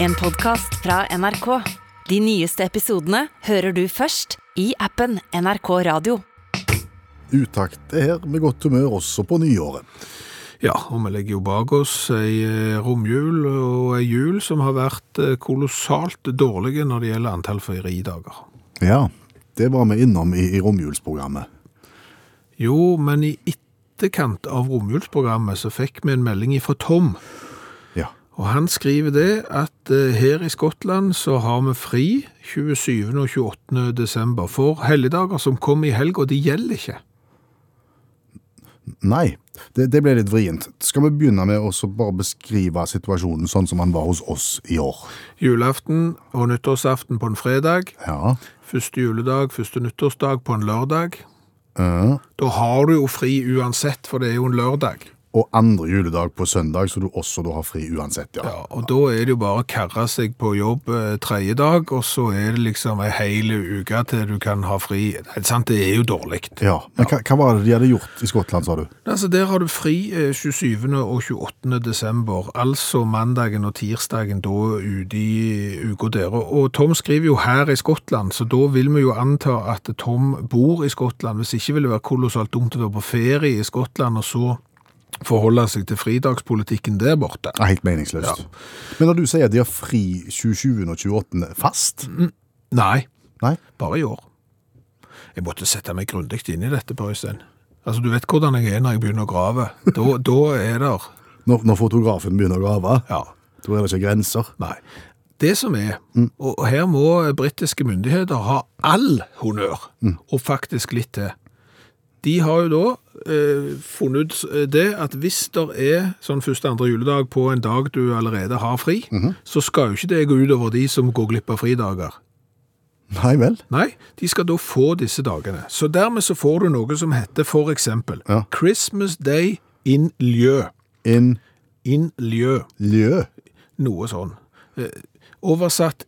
En podcast fra NRK. De nyeste episodene hører du først i appen NRK Radio. Utakt er med godt humør også på nyåret. Ja, og vi legger jo bak oss ei eh, romjul og ei jul som har vært eh, kolossalt dårlige når det gjelder antall fridager. Ja, det var vi innom i, i romjulsprogrammet. Jo, men i etterkant av romjulsprogrammet så fikk vi en melding fra Tom. Og han skriver det at eh, her i Skottland så har vi fri 27. og 28. desember for helligdager som kommer i helg, og de gjelder ikke. Nei, det, det ble litt vrient. Skal vi begynne med å bare beskrive situasjonen sånn som den var hos oss i år? Julaften og nyttårsaften på en fredag, Ja. første juledag, første nyttårsdag på en lørdag. Ja. Da har du jo fri uansett, for det er jo en lørdag. Og andre juledag på søndag, så du også da har fri uansett, ja. Ja, og da er det jo bare å karre seg på jobb eh, tredje dag, og så er det liksom ei hel uke til du kan ha fri. Det er, sant, det er jo dårlig. Ja, Men hva, hva var det de hadde gjort i Skottland, sa du? Altså, der har du fri eh, 27. og 28. desember, altså mandagen og tirsdagen da ute i uka der. Og og Tom skriver jo her i Skottland, så da vil vi jo anta at Tom bor i Skottland. Hvis ikke vil det være kolossalt dumt å være på ferie i Skottland, og så forholde seg til fridagspolitikken der borte. Ja, helt meningsløst. Men når du sier at de har fri 27. og 28. fast? Nei, Nei? bare i år. Jeg måtte sette meg grundig inn i dette, Per Øystein. Altså, du vet hvordan jeg er når jeg begynner å grave. Da, da er det Når, når fotografen begynner å grave, Ja, da er det ikke grenser. nei. Det som er, og her må britiske myndigheter ha all honnør, og faktisk litt til. De har jo da eh, funnet ut det at hvis det er sånn første andre juledag på en dag du allerede har fri, så skal jo ikke det gå ut over de som går glipp av fridager. Nei vel? Nei, de skal da få disse dagene. Så dermed så får du noe som heter for eksempel Ja. Christmas Day in lieu. In? In lieu. Lieu? Noe sånn. Eh, oversatt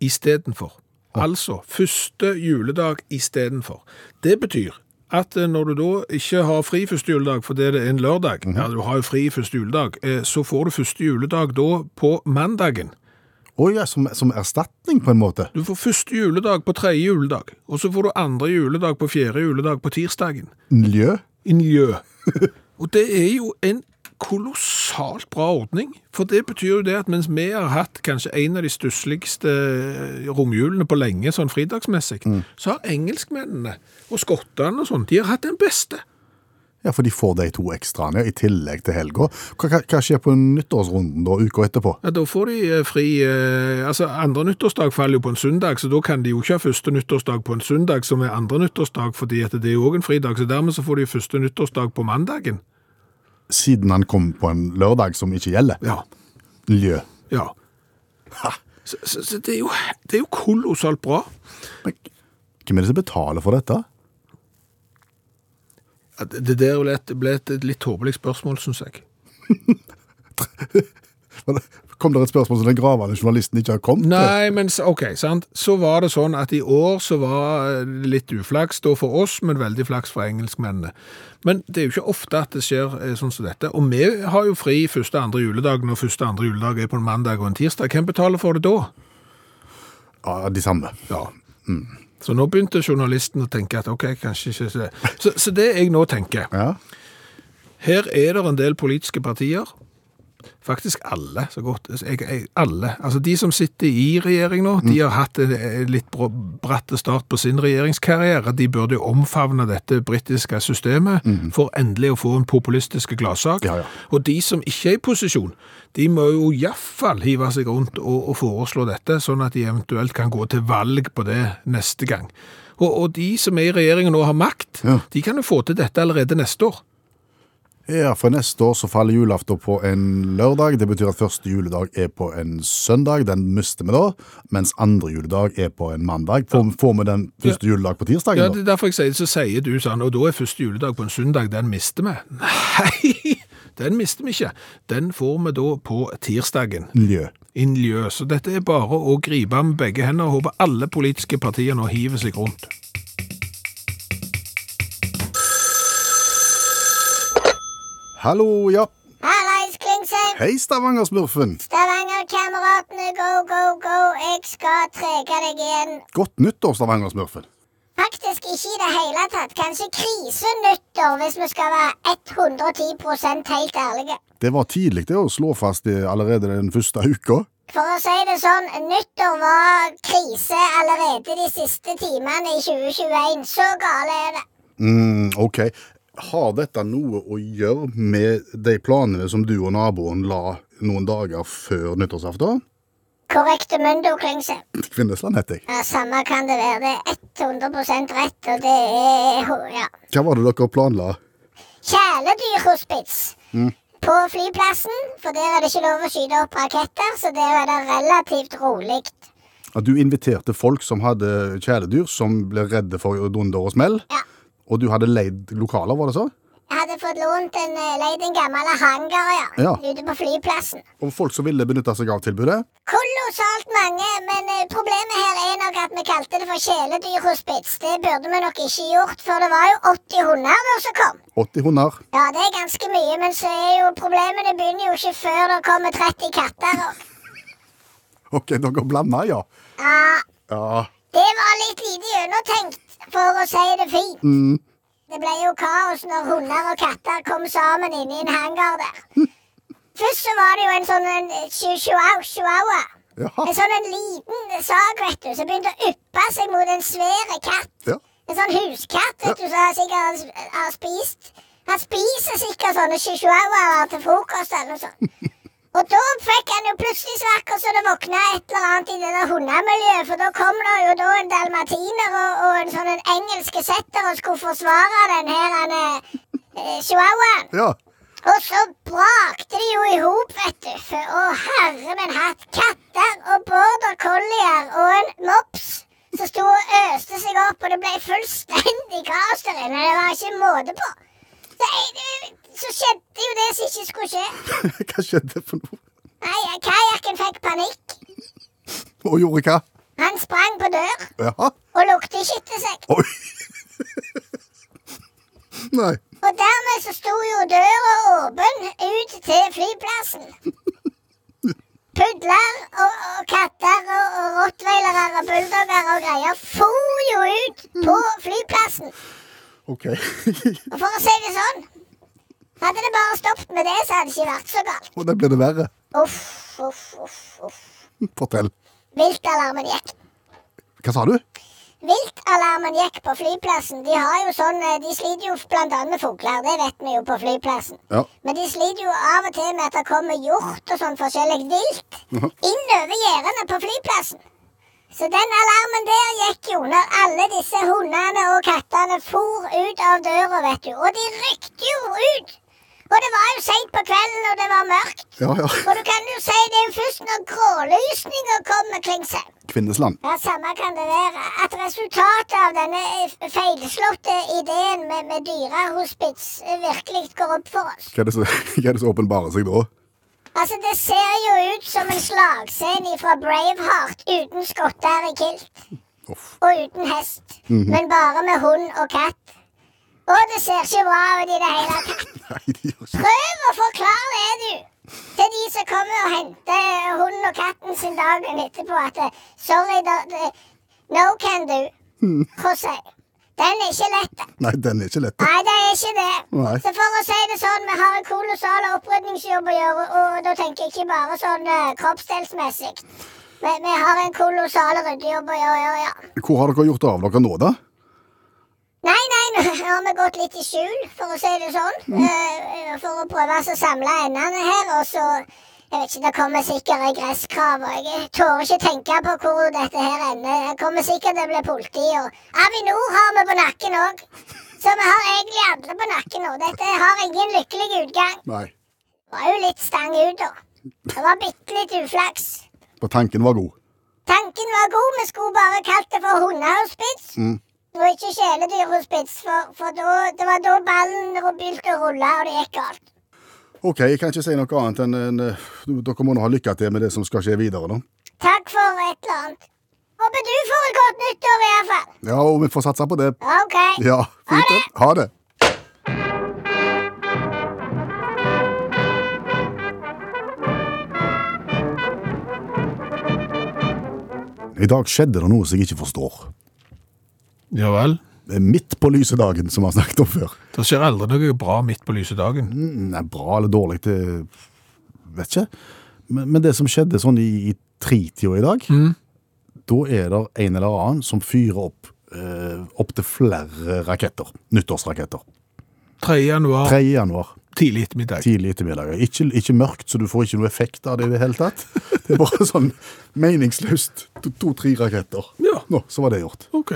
istedenfor. Altså første juledag istedenfor. Det betyr at eh, når du da ikke har fri første juledag fordi det er en lørdag, ja, du har jo fri første juledag, eh, så får du første juledag da på mandagen. Å ja, som, som erstatning på en måte. Du får første juledag på tredje juledag, og så får du andre juledag på fjerde juledag på tirsdagen. Ljø? Njø. Og det er jo en kolossalt bra ordning, for det betyr jo det at mens vi har hatt kanskje en av de stussligste romjulene på lenge, sånn fridagsmessig, så har engelskmennene og skottene og sånn, de har hatt den beste. Ja, for de får de to ekstraene i tillegg til helga. Hva, hva, hva skjer på nyttårsrunden da, uka etterpå? Ja, Da får de eh, fri eh, Altså, andre nyttårsdag faller jo på en søndag, så da kan de jo ikke ha første nyttårsdag på en søndag som er andre nyttårsdag, fordi at det er jo òg en fridag, så dermed så får de første nyttårsdag på mandagen. Siden han kom på en lørdag som ikke gjelder. Ja. Ljø. Ja. Så, så, så det, er jo, det er jo kolossalt bra. Men hvem er det som betaler for dette? Ja, Det det der ble et, ble et litt tåpelig spørsmål, syns jeg. Kom det et spørsmål som den gravende journalisten ikke har kommet til? Nei, men OK, sant. Så var det sånn at i år så var det litt uflaks da for oss, men veldig flaks for engelskmennene. Men det er jo ikke ofte at det skjer eh, sånn som dette. Og vi har jo fri første andre juledag når første andre juledag er på en mandag og en tirsdag. Hvem betaler for det da? Ja, de samme. Ja. Så nå begynte journalisten å tenke at OK, kanskje ikke så Så, så det jeg nå tenker Ja. Her er det en del politiske partier, faktisk alle, så godt, jeg, jeg, alle. Altså de som sitter i regjering nå, de har hatt en, en litt bratt start på sin regjeringskarriere. De burde jo omfavne dette britiske systemet for endelig å få en populistisk gladsak. Ja, ja. Og de som ikke er i posisjon, de må jo i hvert fall hive seg rundt og, og foreslå dette, sånn at de eventuelt kan gå til valg på det neste gang. Og, og de som er i regjeringen nå har makt, Ja. de kan jo få til dette allerede neste år. Ja, for neste år så faller julaften på en lørdag. Det betyr at første juledag er på en søndag. Den mister vi da. Mens andre juledag er på en mandag. Får, får vi den første juledag på tirsdagen Ja, det er derfor jeg sier, så sier du sånn, og da er første juledag på en søndag, den mister vi. Nei, den mister vi ikke. Den får vi da på tirsdagen. Ljø. Innljø. Så dette er bare å gripe med begge hender og håpe alle politiske partier nå hiver seg rundt. Hallo, ja. Hallais, Klingsheim! Hei, Stavanger-smurfen. Stavanger kommer kameratene, go, go, go, jeg skal trege deg igjen. Godt nyttår, Stavanger-smurfen. Faktisk ikke i det hele tatt. Kanskje krisenyttår, hvis vi skal være 110 helt ærlige. Det var tidlig det å slå fast det allerede den første uka. For å si det sånn, nyttår var krise allerede de siste timene i 2021. Så gale er det. Mm, ok. Har dette noe å gjøre med de planene som du og naboen la noen dager før nyttårsaften? Korrekte mundo, Klingse. Kvinnesland heter jeg. Ja, samme kan det være. Det er 100% rett, og det er ja. Hva var det dere planla? Kjæledyrhospits på flyplassen, for der er det ikke lov å skyte opp raketter, så der er det relativt rolig. At du inviterte folk som hadde kjæledyr, som ble redde for dunder og smell, Ja. Og du hadde leid lokaler, var det så? Jeg hadde fått lånt en, eh, leid en gammel hangar, ja, Ja. ute på flyplassen. Og folk som ville benytte seg av tilbudet? Kolossalt mange, men eh, problemet her er nok at vi kalte det for kjæledyrhospits. Det burde vi nok ikke gjort, for det var jo 80 hunder som kom. 80 hunder. Ja, det er ganske mye, men så er jo problemene begynner jo ikke før det kommer 30 katter. Og, Ok, dere blanda, ja. ja, Ja. det var litt lite gjennomtenkt, for å si det fint. Mm. Det ble jo kaos når hunder og katter kom sammen inne i en hangar der. Først så var det jo en sånn en chi- chihuahua. Jaha. En sånn en liten sak, vet du, som begynte å yppe seg mot en svær katt. Ja. En sånn huskatt, vet du, som han sikkert har- har spist. Han spiser sikkert sånne chihuahuaer til frokost eller noe sånt. Og da fikk han jo plutselig så og så det våkna et eller annet i det der hundemiljøet, for da kom det jo da en dalmatiner og, og en sånn en engelske setter og skulle forsvare den her han, eh, chihuahuaen. Ja. Og så brakte de jo i hop, vet du. For å herre min hatt. Katter og border collier og en mops som sto og øste seg opp, og det ble fullstendig kaos der inne. Det var ikke måte på. Så, jeg- så skjedde jo det som ikke skulle skje. Hva skjedde for noe? Nei, Kajakken fikk panikk. Og gjorde hva? Han sprang på dør Ja. og lukte ikke etter seg. Oi. Nei. Og dermed så sto jo døra åpen ut til flyplassen. Pudler og, og katter og, og rottweilere og bulldogger og greier for jo ut på flyplassen. Ok. Og for å si det sånn Hadde det bare stoppet med det, så hadde det ikke vært så galt. Og da ble det verre. Uff, uff, uff. uff. Fortell. Viltalarmen gikk. Hva sa du? Viltalarmen gikk på flyplassen. De har jo sånn, eh, de sliter jo annet med fugler, det vet vi jo på flyplassen. Ja. Men de sliter jo av og til med at det kommer hjort og sånn forskjellig vilt innover gjerdene på flyplassen. Så den alarmen der gikk jo når alle disse hundene og kattene for ut av døra, vet du. Og de rykte jo ut! Og det var jo seint på kvelden, og det var mørkt. Ja, ja. Og du kan jo si det er jo først når grålysninga kommer, Klingsheim. Kvinnesland. Ja, Samme kan det være. At resultatet av denne feilslåtte ideen med, med dyrehospits eh, virkelig går opp for oss. Hva er det som som åpenbarer seg da? Altså, Det ser jo ut som en slagscene fra Braveheart uten skotter i kilt. Og uten hest. Men bare med hund og katt. Og det ser ikke bra ut i det hele. Nei, det gjør ikke Prøv å forklare det, du. Til de som kommer og henter hunden og katten sin dagen etterpå at eh, Sorry, da, da, no can do. Hvordan sier Den er ikke lett. Nei, den er ikke lett. Nei, det er ikke det. Nei. Så for å si det sånn, vi har en kolossal opprydningsjobb å gjøre, og da tenker jeg ikke bare sånn uh, kroppsdelsmessig. Vi, vi har en kolossal ryddejobb å gjøre, ja. Hvor har dere gjort av dere nå, da? Nei, nei, nå har vi gått litt i skjul, for å si det sånn. eh, for å prøve å samle endene her, og så Jeg vet ikke, det kommer sikkert regresskrav, og jeg tårer ikke tenke på hvor dette her ender. Det kommer sikkert til å bli politi, og Avinor har vi på nakken òg. Så vi har egentlig alle på nakken nå. Dette har ingen lykkelig utgang. Nei. Det var jo litt stang ut, da. Det var bitte litt uflaks. For tanken var god. Tanken var god, vi skulle bare kalt det for hundehospits. var ikke kjæledyrhospits, for, for da, det var da ballen begynte å rulle, og det gikk galt. Ok, jeg kan ikke si noe annet enn enn, eh, dere må nå ha lykke til med det som skal skje videre, da. Takk for et eller annet. Håper du får et godt nyttår, i hvert fall. Ja, og vi får satse på det. OK. Ja, fint det. Ha det. I dag skjedde det noe som jeg ikke forstår. Ja vel? Midt på lysedagen, som vi har snakket om før. Det skjer aldri noe bra midt på lyse dagen. Mm, Nei, bra eller dårlig, det vet ikke. Men, men det som skjedde sånn i, i tritida i dag, da er det en eller annen som fyrer opp eh, opp til flere raketter. Nyttårsraketter. 3. januar, 3. januar, tidlig ettermiddag. tidlig ettermiddag. Ikke, ikke mørkt, så du får ikke noe effekt av det i det hele tatt. Det er bare sånn meningsløst. To- To-tre raketter. Ja. Nå, så var det gjort. Ok.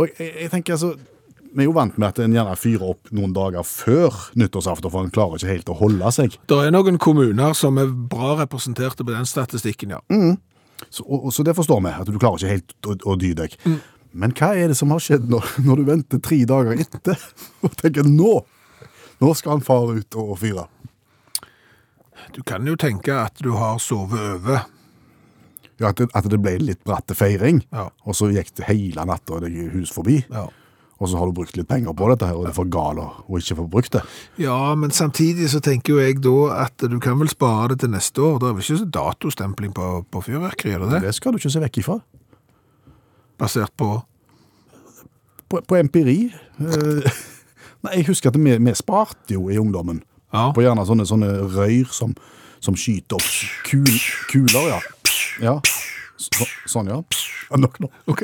Og jeg, jeg tenker altså Vi er jo vant med at en gjerne fyrer opp noen dager før nyttårsaften, for en klarer ikke helt å holde seg. Det er noen kommuner som er bra representerte på den statistikken, ja. Så, og, så det forstår vi, at du klarer ikke helt å, å dy deg. Men hva er det som har skjedd når, når du venter tre dager etter og tenker nå? Nå skal han fare ut og fyre. Du kan jo tenke at du har sovet over. Ja, at, det, at det ble litt bratte feiring, Ja. og så gikk det hele natta deg hus forbi. Ja. Og så har du brukt litt penger på dette her, og det er for gal å ikke få brukt det. Ja, men samtidig så tenker jo jeg da at du kan vel spare det til neste år. Det er vel ikke så datostempling på, på fyrverkeri, er det det? Det skal du ikke se vekk ifra. Basert på På, på empiri eh, Nei, jeg husker at vi, vi sparte jo i ungdommen. Ja. På gjerne sånne, sånne røyr som, som skyter opp kul, kuler, ja. Ja. Så, sånn, ja. ja. Nok nå. Ok.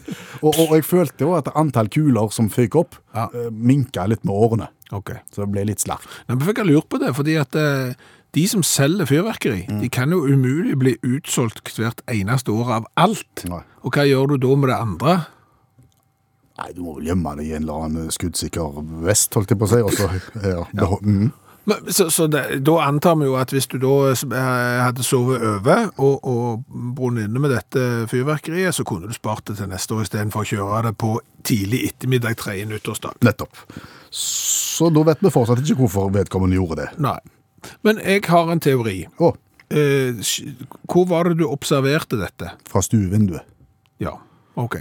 Og, og jeg følte jo at antall kuler som føyk opp, Ja. eh, minka litt med årene. ok. Så det ble litt slark. Men jeg lurt på det, fordi at eh, de som selger fyrverkeri, de kan jo umulig bli utsolgt hvert eneste år av alt. Nei. Og hva gjør du da med det andre? Nei, du må vel gjemme det i en eller annen skuddsikker vest, holdt jeg på å si. Og så, ja, beho- mm. Men, så så det, da antar vi jo at hvis du da eh, hadde sovet over og, og brunnet inne med dette fyrverkeriet, så kunne du spart det til neste år istedenfor å kjøre det på tidlig ettermiddag tredje nyttårsdag. Nettopp. Så da vet vi fortsatt ikke hvorfor vedkommende gjorde det. Nei. Men jeg har en teori. Oh. Eh, hvor var det du observerte dette? fra stuevinduet. Ja, ok.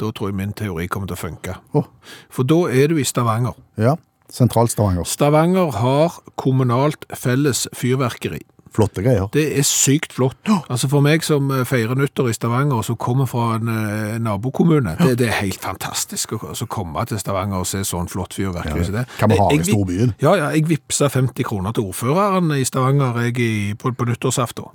Da tror jeg min teori kommer til å funke. Oh. For da er du i Stavanger. ja. Sentral-Stavanger. Stavanger har kommunalt felles fyrverkeri. Flotte greier. Det er sykt flott. Altså For meg som eh, feirer nyttår i Stavanger, og som kommer fra en eh, nabokommune, det, det er helt fantastisk å komme til Stavanger og se sånn flott fyrverkeri. Ja, det. kan vi ha i storbyen? Ja, ja. Jeg vippsa 50 kroner til ordføreren i Stavanger jeg, på, på nyttårsaften.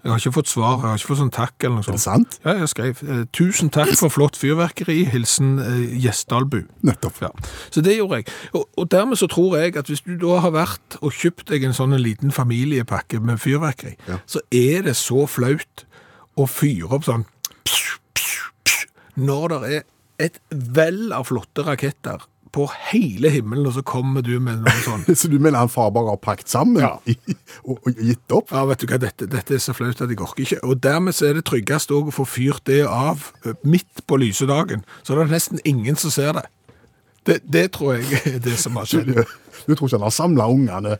Jeg har ikke fått svar, jeg har ikke fått sånn takk eller noe sånt. Er det sant? Ja, jeg skrev eh, 'Tusen takk for flott fyrverkeri', hilsen eh, Gjesdalbu. Nettopp. Ja, så det gjorde jeg. Og, og dermed så tror jeg at hvis du da har vært og kjøpt deg en sånn liten familiepakke med fyrverkeri, Ja. så er det så flaut å fyre opp sånn når det er et vell av flotte raketter på hele himmelen, og så kommer du med noe sånn Så du mener han far bare har pakket sammen Ja. og, og gitt opp? Ja, vet du hva, dette, dette er så flaut at jeg orker ikke. Og dermed så er det tryggest å få fyrt det av midt på lysedagen, så det er nesten ingen som ser det. Det, det tror jeg er det som har Du, skjedd. du tror ikke han har samla ungene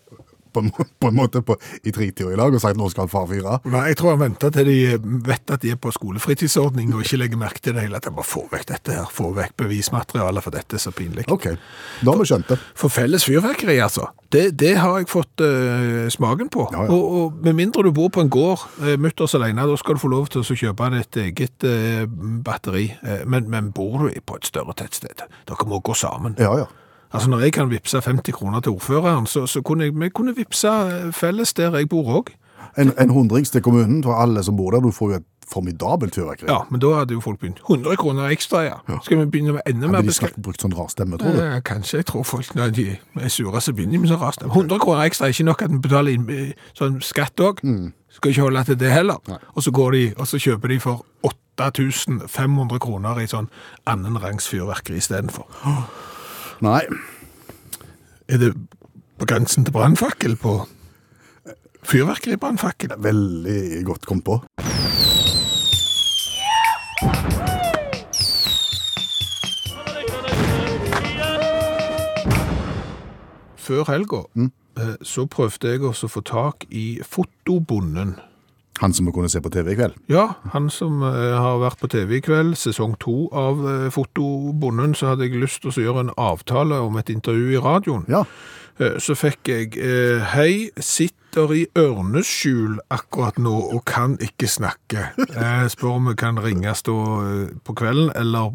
på, en på en måte på, i tritida i lag og sagt nå skal far fyre? Nei, jeg tror han venter til de vet at de er på skolefritidsordning og ikke legger merke til det hele. At jeg bare får vekk dette her, får vekk bevismaterialet, for dette er så pinlig. OK, da har vi skjønt det. For felles fyrverkeri, altså. Det, det har jeg fått uh, smaken på. Ja, ja. Og, og med mindre du bor på en gård uh, mutters alene, da skal du få lov til å kjøpe ditt eget uh, batteri. Eh, men, men bor du på et større tettsted, dere må gå sammen. Ja, ja. Altså Når jeg kan vippse 50 kroner til ordføreren, så, så kunne jeg, vi kunne vippse eh, felles der jeg bor òg. En, en hundrings til kommunen for alle som bor der. Du får jo et formidabelt fyrverkeri. Ja, men da hadde jo folk begynt. 100 kroner ekstra, ja. Skal vi begynne med enda mer Hadde de brukt sånn rar stemme, tror du? Eh, kanskje. Jeg tror folk når de er sure, så begynner de med sånn rar stemme. 100 kroner ekstra er ikke nok at en betaler inn eh, sånn skatt òg. Skal ikke holde til det heller. Og så går de, og så kjøper de for 8500 kroner i sånn annenrangs fyrverkeri istedenfor. Nei. Er det på grensen til brannfakkel på fyrverkeribrannfakkel? Veldig godt kommet på. Før helga mm. så prøvde jeg også å få tak i fotobonden. Han som vi kunne se på TV i kveld. Ja, han som eh, har vært på TV i kveld, sesong to av eh, Fotobonden, så hadde jeg lyst til å gjøre en avtale om et intervju i radioen. Ja. Eh, Så fikk jeg Hei, sitter i ørneskjul akkurat nå og kan ikke snakke. Jeg spør om vi kan ringes da på kvelden eller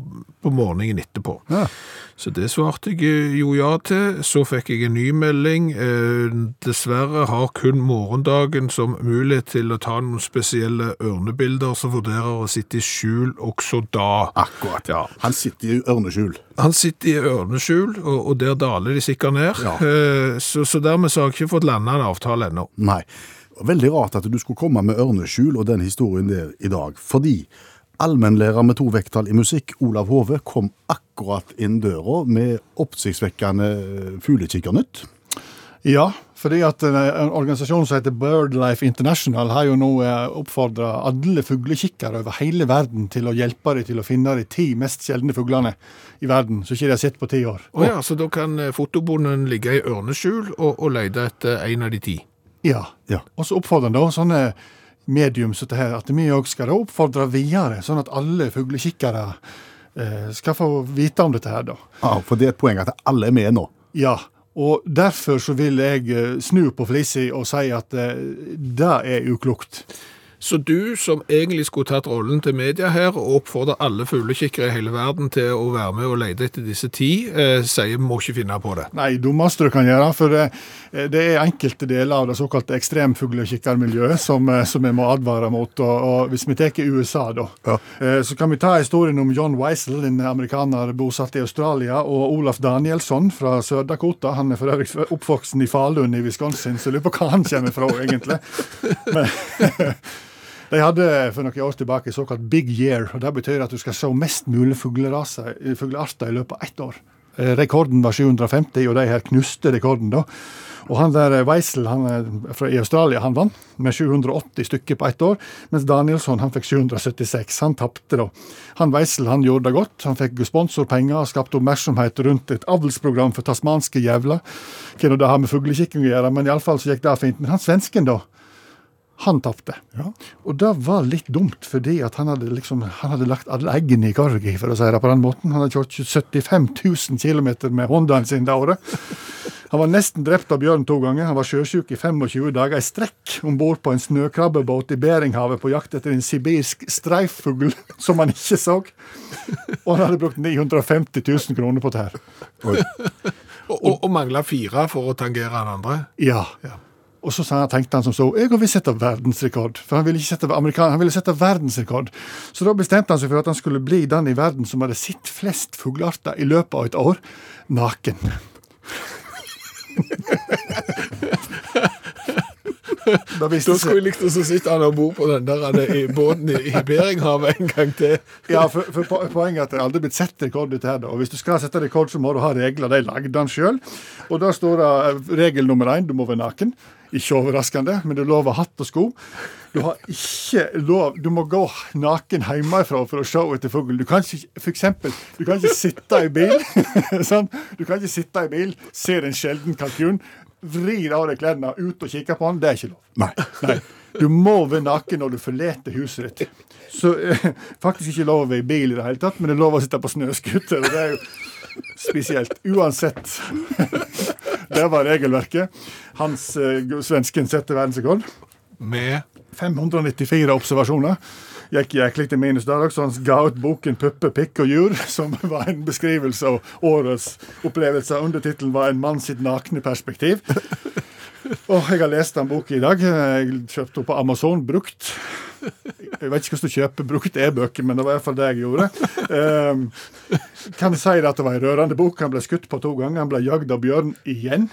på morgenen etterpå. Ja. Så det svarte jeg eh, jo ja til. Så fikk jeg en ny melding. Eh, Dessverre har kun morgendagen som mulighet til å ta noen spesielle ørnebilder, så vurderer å sitte i skjul også da. Akkurat. Ja. Han sitter i ørneskjul. Han sitter i ørneskjul, og, og der daler de sikkert ned. Ja. Eh, Så, så dermed så har jeg ikke fått landa en avtale ennå. Nei. Veldig rart at du skulle komme med ørneskjul og den historien der i dag. Fordi allmennlærer med to vekttall i musikk, Olav Hove, kom akkurat inn døra med oppsiktsvekkende fuglekikkernytt. Ja, fordi at eh, en organisasjon som heter BirdLife International har jo nå oppfordra alle fuglekikkere over hele verden til å hjelpe dem til å finne de ti mest sjeldne fuglene i verden som ikke de har sett på ti år. Å ja, så da kan eh, fotobonden ligge i ørneskjul og, og lete etter en av de ti. Ja. Ja. Og så oppfordrer han da sånne medium her, at vi òg skal oppfordre videre, sånn at alle fuglekikkere eh, skal få vite om dette her, da. Ja, for det er et poeng at alle er med nå. Ja. Og derfor så vil jeg eh, snu på flisa og si at eh, det er uklokt. Så du som egentlig skulle tatt rollen til media her og oppfordre alle fuglekikkere i hele verden til å være med og lete etter disse ti, eh, sier må ikke finne på det. Nei, dummeste du kan gjøre. For det, det er enkelte deler av det såkalte ekstremfuglekikkermiljøet som, eh, som vi må advare mot. Og, og Hvis vi tar USA, da, Ja. eh, så kan vi ta historien om John Weisel, en amerikaner bosatt i Australia, og Olaf Danielsson fra Sør-Dakota. Han er for øvrig oppvoksen i Falun i Wisconsin, så lurer på hva han kommer fra, egentlig. Men, De hadde for noen år tilbake såkalt big year. og Det betyr at du skal se mest mulig fugleraser- fuglearter i løpet av ett år. Eh, Rekorden var 750, og de her knuste rekorden. da. Og han der eh, Weisel han fra i Australia han vant med 780 stykker på ett år, mens Danielsson han fikk 776. Han tapte, da. Han Weisel han gjorde det godt. Han fikk sponsorpenger og skapte oppmerksomhet rundt et avlsprogram for tasmanske jævler. Hva nå det har med fuglekikking å gjøre, men iallfall så gikk det fint. Men han svensken, da. Han tapte. Og det var litt dumt, fordi at han hadde liksom, han hadde lagt alle eggene i korget, for å si det på den måten. Han hadde kjørt 75 000 km med Hondaen sin det året. Han var nesten drept av bjørn to ganger. Han var sjøsjuk i 25 dager i strekk om bord på en snøkrabbebåt i Beringhavet på jakt etter en sibirsk streifugl som han ikke så. Og han hadde brukt 950 000 kroner på det her. Og, og, og mangla fire for å tangere den andre. Ja. Ja. Og så tenkte han som så jeg vil sette verdensrekord. For han ville ikke sette amerikan, han ville sette verdensrekord. Så da bestemte han seg for at han skulle bli den i verden som hadde sett flest fuglearter i løpet av et år, naken. Da Da skulle jeg likt å sitte han om bord på den der han er i båten i, i Beringhavet en gang til. Ja, for, for Poenget er at det aldri blitt sett rekord dette her. da. Og Hvis du skal sette rekord, så må du ha regler. De lagde han sjøl. Og da står det eh, regel nummer én, du må være naken. Ikke overraskende, men du lover hatt og sko. Du har ikke lov Du må gå naken hjemmefra for å se etter fugl. Du kan ikke for eksempel, du kan ikke sitte i bil. sånn. Du kan ikke sitte i bil, ser en sjelden kalkun, vrir av deg klærne, ut og kikker på den. Det er ikke lov. Nei. Nei. Du må være naken når du forlater huset ditt. Så eh, faktisk ikke lov å være i bil i det hele tatt, men det er lov å sitte på snøscooter. Det er jo spesielt. Uansett. Det var regelverket. Hans eh, svensken setter verdensrekord. Med 594 observasjoner. Gikk jæklig til minus der også. Han ga ut boken 'Puppe, pikk og jur', som var en beskrivelse av årets opplevelser. Undertittelen var 'En mann sitt nakne perspektiv'. Og jeg har lest den boka i dag. Jeg kjøpte henne på Amazon brukt. Jeg vet ikke hvordan du kjøper brukt e-bøker, men det var i hvert fall det jeg gjorde. Um, kan si at det var en rørende bok. Han ble skutt på to ganger. Han ble jagd av bjørn igjen.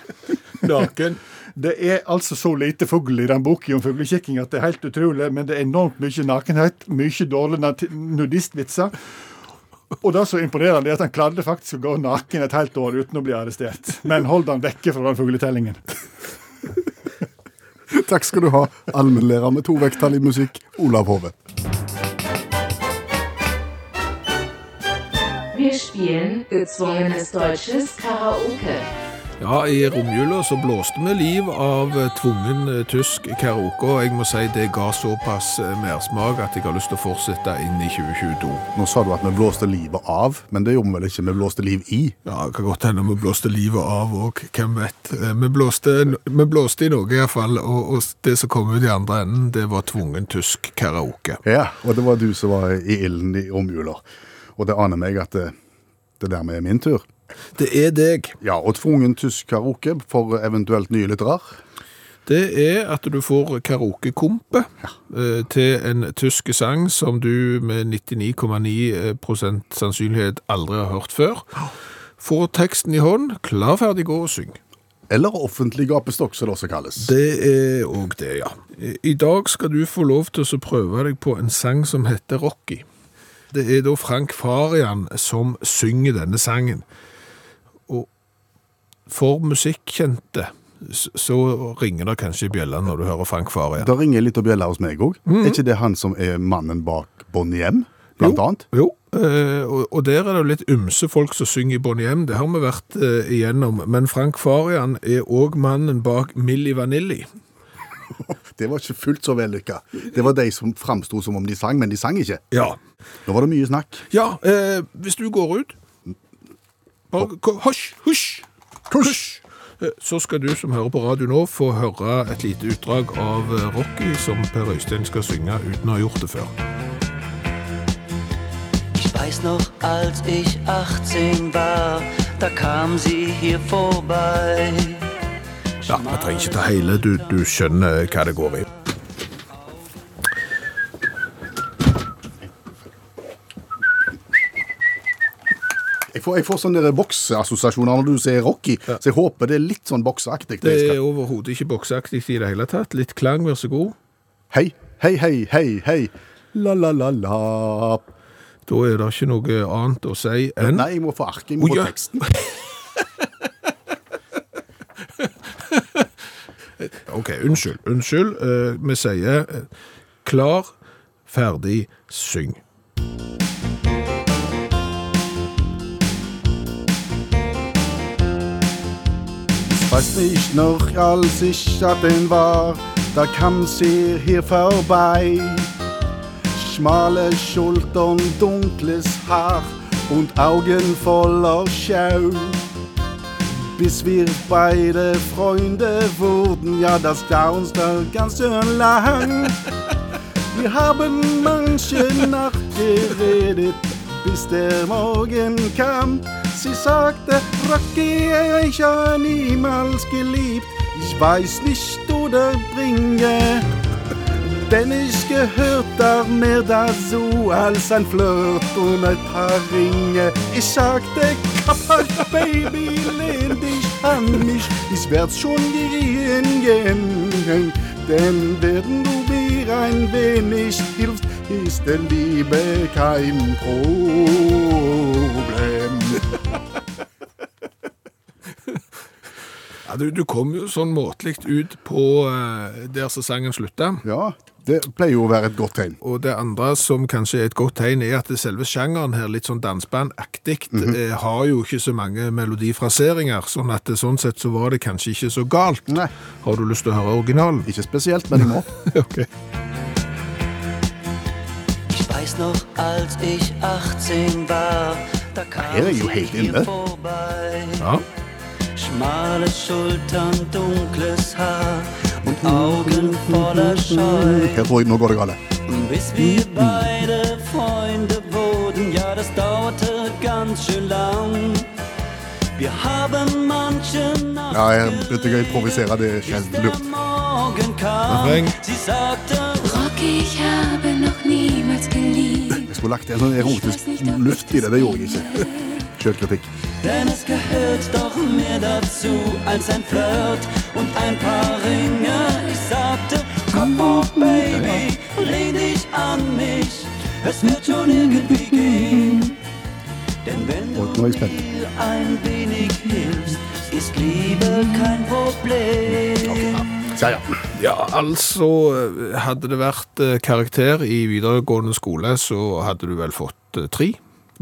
naken. Det er altså så lite fugl i den boka om fuglekikking at det er helt utrolig, men det er enormt mye nakenhet, mye dårlige nudistvitser. Og det som er imponerende, er at han klarte faktisk å gå naken et helt år uten å bli arrestert. Men hold han vekke fra den fugletellingen. Takk skal du ha, allmennlærer med to vekttall i musikk, Olav Hove. Wir spielen gezwungenes deutsches Karaoke. Ja, i romjula så blåste vi liv av tvungen eh, tysk karaoke, og jeg må si det ga såpass eh, mersmak at jeg har lyst til å fortsette inn i 2022. Nå sa du at vi blåste livet av, men det gjorde vi vel ikke, vi blåste liv i. Ja, det kan godt hende vi blåste livet av òg, hvem vet. Eh, Vi blåste, vi blåste i noe iallfall, og, og det som kom ut i andre enden, det var tvungen tysk karaoke. Ja, og det var du som var i ilden i romjula, Og det aner meg at det, det dermed er min tur. Det er deg. Ja, og tvungen tysk karaoke for eventuelt nye lyttere. Det er at du får karaokekompe ja. til en tysk sang som du med 99,9% sannsynlighet aldri har hørt før. Får teksten i hånd, klar, ferdig, gå og syng. Eller offentlig gapestokk, som det også kalles. Det er òg det, ja. I dag skal du få lov til å prøve deg på en sang som heter Rocky. Det er da Frank Farian som synger denne sangen. For musikkjente så ringer det kanskje i bjella når du hører Frank Farian. Da ringer litt og bjella hos meg òg. Er ikke det han som er mannen bak Bonnie M, blant Jo, annet? Jo, eh, og, og der er det jo litt ymse folk som synger i Bonnie M. Det har vi vært eh, igjennom. Men Frank Farian er òg mannen bak Milli Vanilli. Det var ikke fullt så vellykka. Det var de som framsto som om de sang, men de sang ikke. Ja. Nå var det mye snakk. Ja, eh, hvis du går ut Hysj, hysj, hysj! Eh, Så skal du som hører på radio nå få høre et lite utdrag av eh, Rocky som Per Øystein skal synge uten å ha gjort det før. Ich weiß noch, als ich 18 war, da kam sie hier vorbei. Ja, man trenger ikke ta hele, du, du skjønner hva det går i. Jeg får, jeg får sånne bokseassosiasjoner når du sier Rocky, så jeg håper det er litt sånn bokseaktig. Det er overhodet ikke bokseaktig i det hele tatt. Litt klang, vær så god. Hei, hei, hei, hei, hei. La, la, la, la. Da er det ikke noe annet å si enn Nei, jeg må få arket, jeg må Ja, få ja. teksten. OK, unnskyld. Unnskyld. Uh, vi sier uh, klar, ferdig, syng. Weiß nicht noch, als ich 18 war, da kam sie hier vorbei. Schmale Schultern, dunkles Haar und Augen voller Schau. Bis wir beide Freunde wurden, ja, das dauerte ganz schön lang. Wir haben manche Nacht geredet, bis der Morgen kam. Sie sagte, Rocky, ich habe niemals geliebt. Ich weiß nicht oder bringe, denn ich gehört da mehr dazu als ein Flirt und ein paar Ringe. Ich sagte, Kappa, Baby, lehn dich an mich. Ich werd's schon gehen, gehen. Denn wenn du mir ein wenig hilfst, ist der Liebe kein Problem. Ja, du, du kom jo sånn måtelig ut på eh, der som sangen slutta. Ja, det pleier jo å være et godt tegn. Og det andre som kanskje er et godt tegn, er at selve sjangeren her, litt sånn dansbandaktig, eh, har jo ikke så mange melodifraseringer, sånn at det, sånn sett så var det kanskje ikke så galt. Nei, Har du lyst til å høre originalen? ikke spesielt, men jeg må. ok. Ich weiß noch, als ich 18 war, da kam er jo sie helt hier inne. vorbei. Ja. Schmale Schultern, dunkles Haar und Augen voller Scheu. Her tror nå går det. Bis wir beide Freunde wurden, ja, das dauerte ganz schön lang. Wir haben manche Nacht Ja, der lurt. Morgen kam. Refrain. Sie sagte, Rocky, ich habe noch niemals geliebt. Jeg skulle lagt en sånn erotisk luft i det, det gjorde jeg ikke. Denn es gehört doch mehr dazu als ein Flirt und ein paar Ringe. Ich sagte, komm oh Baby, lehn dich an mich, es wird schon irgendwie gehen. Denn wenn Und du neues Bett. ein wenig hilfst, ist Liebe kein Problem. Ja, ja. Ja, altså eh, Hadde det vært eh, karakter i videregående skole, så hadde du vel fått eh, tre.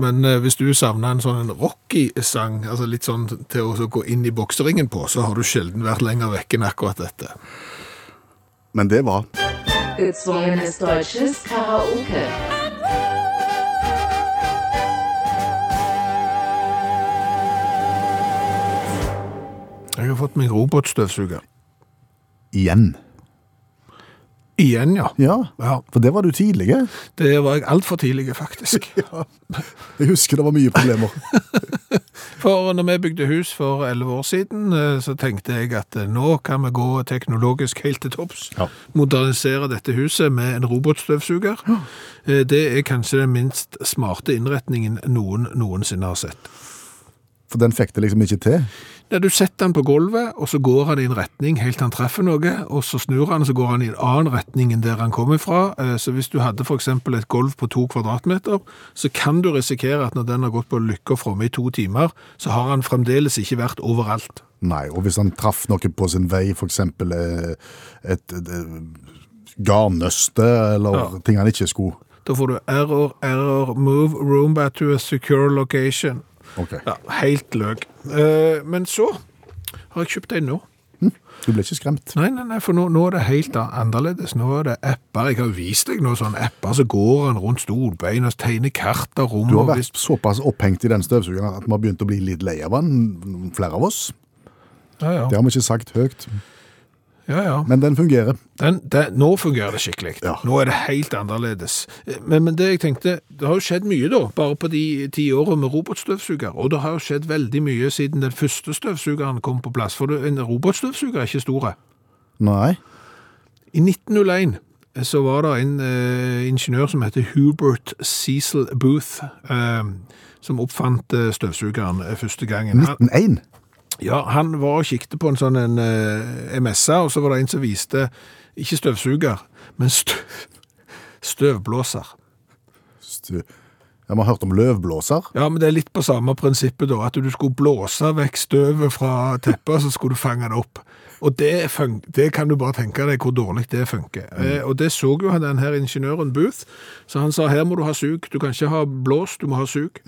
men hvis du savner en sånn Rocky-sang, altså litt sånn til å gå inn i bokseringen på, så har du sjelden vært lenger vekk enn akkurat dette. Men det var Gezwungenes deutsches Karaoke. Jeg har fått meg robotstøvsuger. igjen. Igjen, ja. Ja, Ja, for det var du tidlig. det var jeg altfor tidlig, faktisk. Jeg husker det var mye problemer. For når vi bygde hus for 11 år siden, eh, så tenkte jeg at eh, nå kan vi gå teknologisk helt til topps. Ja. Modernisere dette huset med en robotstøvsuger. Ja. Det er kanskje den minst smarte innretningen noen noensinne har sett. For den fikk det liksom ikke til. Der du setter den på gulvet, og så går han i en retning helt til han treffer noe, og så snur han, og så går han i en annen retning enn der han kommer fra. Eh, Så hvis du hadde eksempel et gulv på to kvadratmeter, så kan du risikere at når den har gått på lykke og fromme i to timer, så har han fremdeles ikke vært overalt. Nei, og hvis han traff noe på sin vei, eksempel eh, et, et, et garnnøste, eller Ja. ting han ikke skulle. Da får du error, error, move room back to a secure location. Ok, Ja, helt løk. Eh, Men så har jeg kjøpt en nå. du ble ikke skremt. Nei, nei, nei, for nå, nå er det helt annerledes. Nå er det apper. Jeg har vist deg noen sånne apper, så går han rundt stolbein og tegner kart av rom. Du har vært vært såpass opphengt i den støvsugeren at vi har begynt å bli litt lei av den, flere av oss. Ja, ja. Det har vi ikke sagt høyt, ja, ja. men den fungerer. Den, den, nå fungerer det skikkelig. Ja. Nå er det helt annerledes. Men, men det jeg tenkte, det har jo skjedd mye da, bare på de ti årene med robotstøvsuger. Og det har jo skjedd veldig mye siden den første støvsugeren kom på plass. For en robotstøvsuger er ikke store. Nei, I 1901 så var det en eh, ingeniør som heter Hubert Cecil Booth, eh, som oppfant eh, støvsugeren eh, første gangen. 1901. ja, han var og kikte på en sånn en, eh, MSA, og så var det en som viste, ikke støvsuger, men støv, støvblåser. Støv... Ja, vi har hørt om løvblåser. Ja, men det er litt på samme prinsippet da, at du skulle blåse vekk støvet fra teppet, så skulle du fange det opp. Og det, det kan du bare tenke deg hvor dårlig det funker. Eh, og det så jo den her ingeniøren Booth, så han sa her må du ha sug. Du kan ikke ha blås, du må ha sug.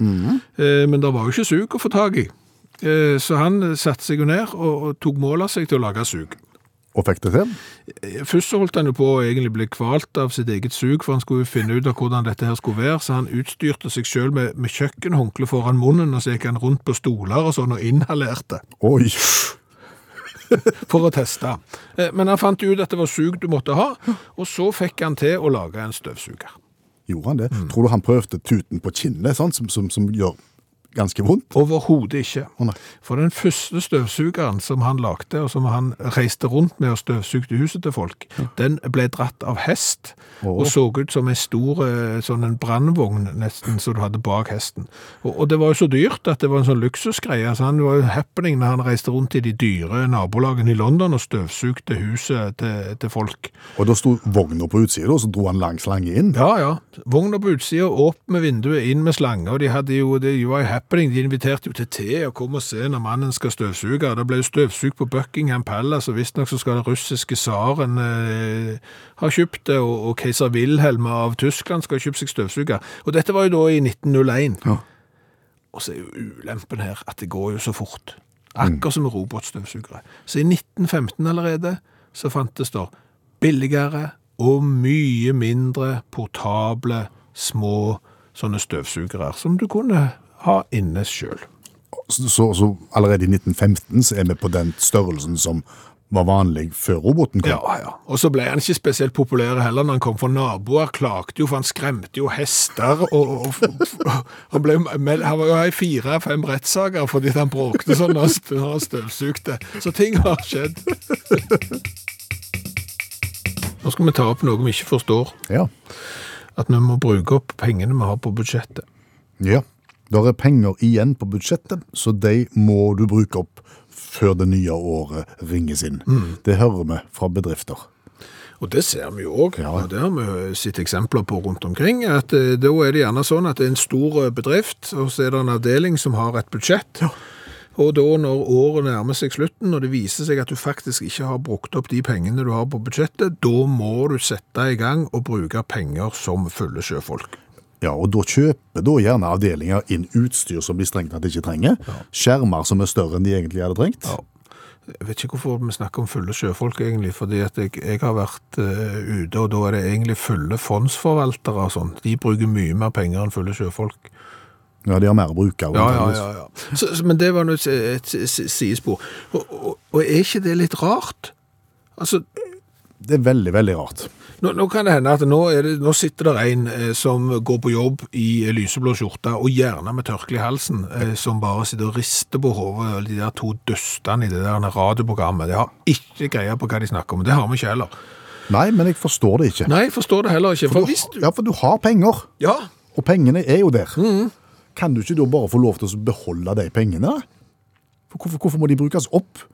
eh, men det var jo ikke sug å få tag i. Eh, så han eh, satte seg jo ned og, tok mål av seg til å lage sug. Og fikk det til. Først så holdt han jo på å egentlig bli kvalt av sitt eget sug, for han skulle jo finne ut av hvordan dette her skulle være, så han utstyrte seg selv med, med kjøkkenhåndkle foran munnen, og så gikk han rundt på stoler og sånn og inhalerte Oi, for å teste. Eh, Men han fant ut at det var sug du måtte ha, og så fikk han til å lage en støvsuger. gjorde han det? Mm. Tror du han prøvde tuten på kinnet, sånn, som, som, som gjør ganske vondt? Overhodet ikke. For den første støvsugeren som han lagde, og som han reiste rundt med og støvsugde huset til folk, den ble dratt av hest, oh. og så ut som en stor eh, sånn en brannvogn nesten, som du hadde bak hesten. Og, og det var jo så dyrt at det var en sånn luksusgreie, Altså, han var jo happening når han reiste rundt i de dyre nabolagene i London og støvsugde huset til, til folk. Og da sto vogna på utsida, og så dro han lang slange inn. Ja, ja. Vogna på utsida, opp med vinduet, inn med slange, og de hadde jo, det var jo happening. De inviterte jo til te og kom og se når mannen skal støvsuge. Det ble jo støvsugd på Buckingham Palace, og visstnok så skal den russiske tsaren eh, ha kjøpt det, og, og keiser Wilhelm av Tyskland skal ha kjøpt seg støvsuger. Og dette var jo da i 1901. Ja. Og så er jo ulempen her at det går jo så fort. Akkurat som med robotstøvsugere. Så i 1915 allerede så fantes det billigere og mye mindre portable, små sånne støvsugere som du kunne ha inne sjøl. Så, så, så allerede i 1915 så er vi på den størrelsen som var vanlig før roboten kom. Ja, ja. Og så ble han ikke spesielt populær heller når han kom, for naboer klagde jo, for han skremte jo hester, og, han, ble, han var jo i fire-fem rettssaker fordi han bråkte sånn når han st- når han støvsugte. Så ting har skjedd. Nå skal vi ta opp noe vi ikke forstår, Ja. at vi må bruke opp pengene vi har på budsjettet. ja. Der er penger igjen på budsjettet, så de må du bruke opp før det nye året ringes inn. Det hører vi fra bedrifter. Og det ser vi jo òg, Ja. og det har vi sett eksempler på rundt omkring. at eh, Da er det gjerne sånn at det er en stor eh, bedrift, og så er det en avdeling som har et budsjett. Og da når året nærmer seg slutten, og det viser seg at du faktisk ikke har brukt opp de pengene du har på budsjettet, da må du sette i gang og bruke penger som fulle sjøfolk. Ja, og da kjøper da gjerne avdelinger inn utstyr som de strengt tatt ikke trenger. Skjermer som er større enn de egentlig hadde trengt. Ja. Jeg vet ikke hvorfor vi snakker om fulle sjøfolk, egentlig. fordi at jeg, jeg har vært uh, ute, og da er det egentlig fulle fondsforvaltere og sånn. De bruker mye mer penger enn fulle sjøfolk. Ja, de har mer å bruke. Ja, ja, ja. ja. Så, så, men det var nå et, et, et sidespor. Og, og, og er ikke det litt rart? Altså, Det er veldig, veldig rart. Nå, nå kan det hende at nå, er det, nå sitter det en eh, som går på jobb i eh, lyseblå skjorte, og gjerne med tørkle i halsen, eh, som bare sitter og rister på hodet, de der to dustene i det der radioprogrammet. De har ikke greie på hva de snakker om. Det har vi ikke heller. Nei, men jeg forstår det ikke. Nei, jeg forstår det heller ikke. For hvis du Ja, for du har penger, Ja, og pengene er jo der. Kan du ikke da bare få lov til å beholde de pengene? For hvorfor, hvorfor må de brukes opp?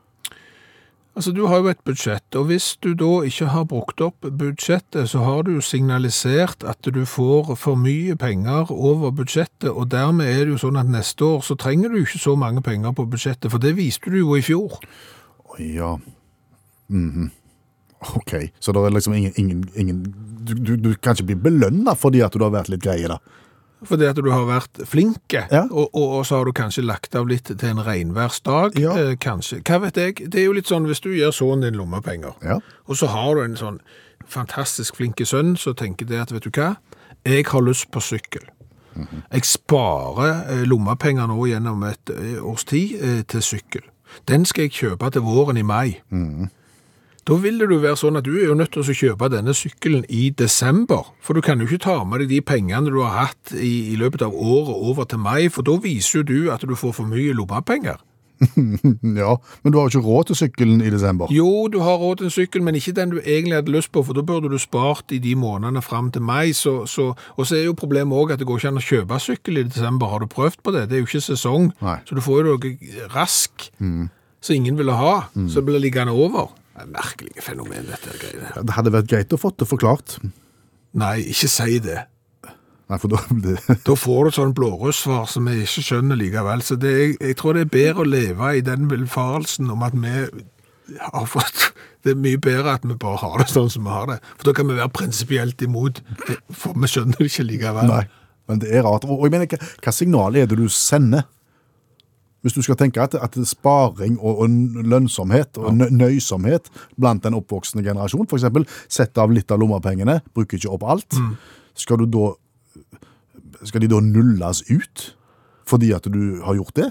Altså du har jo et budsjett, og hvis du da ikke har brukt opp budsjettet, så har du jo signalisert at du får for mye penger over budsjettet, og dermed er det jo sånn at neste år så trenger du ikke så mange penger på budsjettet, for det viste du jo i fjor. Ja. -hmm. Ok, så det er liksom ingen, ingen, ingen du, du, du kan ikke bli belønnet fordi at du har vært litt greie da. Fordi at du har vært flinke, Ja. og, og, og så har du kanskje lagt av litt til en regnværsdag, Ja. eh, kanskje. Hva vet jeg? Det er jo litt sånn, hvis du gir sønnen din lommepenger, Ja. og så har du en sånn fantastisk flinke sønn, så tenker det at, vet du hva, jeg har lyst på sykkel. Jeg sparer eh, lommepenger nå gjennom et eh, års tid eh, til sykkel. Den skal jeg kjøpe til våren i mai. Da vil det jo være sånn at du er jo nødt til å kjøpe denne sykkelen i desember, for du kan jo ikke ta med deg de pengene du har hatt i, i løpet av året over til mai, for da viser jo du at du får for mye lommepenger. Ja, men du har jo ikke råd til sykkelen i desember. Jo, du har råd til en sykkel, men ikke den du egentlig hadde lyst på, for da burde du spart i de månedene frem til mai. Så, så, og så er jo problemet òg at det går ikke an å kjøpe sykkel i desember. Har du prøvd på det? Det er jo ikke sesong. Nei. Så du får jo noe rask som ingen ville ha, så det blir liggende over. Det er merkelige fenomen, dette greiene. Det hadde vært greit å få det forklart. Nei, ikke si det. Nei, for da det, Da får du sånn blårussvar som vi ikke skjønner likevel. Så det, jeg, jeg tror det er bedre å leve i den villfarelsen om at vi har fått Det er mye bedre at vi bare har det sånn som vi har det. For da kan vi være prinsipielt imot, for vi skjønner det ikke likevel. Nei, men det er rart. Og jeg mener, hva, hva signalet er det du sender? Hvis du skal tenke at, at sparing og, og lønnsomhet og nø- nøysomhet blant den oppvoksende generasjon, eksempel, sette av litt av lommepengene, bruker ikke opp alt, skal du da, skal de da nulles ut? Fordi at du har gjort det?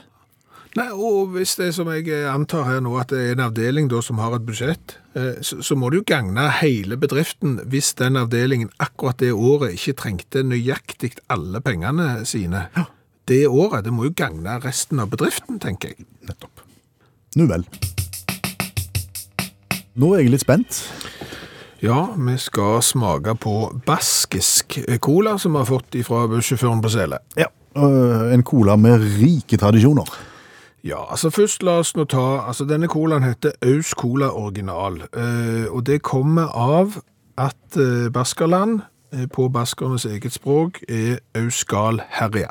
Nei, og hvis det er som jeg antar her nå, at det er en avdeling da som har et budsjett, eh, så, må det jo gagne hele bedriften hvis den avdelingen akkurat det året ikke trengte nøyaktig alle pengene sine. Det året, det må jo gagne resten av bedriften, tenker jeg. Nettopp. Nu vel. Nå er jeg litt spent. Ja, vi skal smake på baskisk cola som vi har fått fra bussjåføren på Sele. Ja. øh, en cola med rike tradisjoner. Ja, altså først la oss nå ta, altså denne colaen heter Aus Cola Original, eh, og det kommer av at eh, Baskerland på baskernes eget språk er Auskal Herja.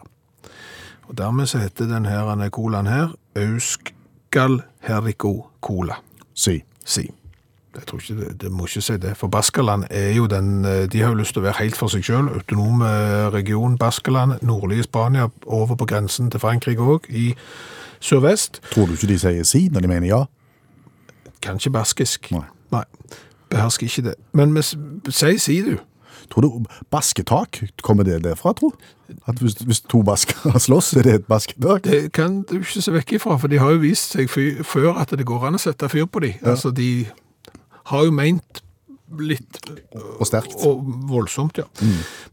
Og dermed så heter denne colaen her Auskal Herrico Cola. Si. Si. Jeg tror ikke det, det må ikke si det, for Baskaland er jo den, eh, de har jo lyst til å være helt for seg selv, autonom eh, region Baskaland, nordlige Spania, over på grensen til Frankrike òg, i sørvest. Tror du ikke de sier si når de mener ja? Kan ikke baskisk. Nei. Nei. Behersker ikke det. Men vi sier si, du. Tror du basketak, kommer det derfra, tro? At hvis, hvis to baskere slåss, er det et basketak? Det kan du ikke se vekk ifra, for de har jo vist seg fyr, før at det går an å sette fyr på de. Altså, de har jo meint litt Og sterkt. og voldsomt, ja.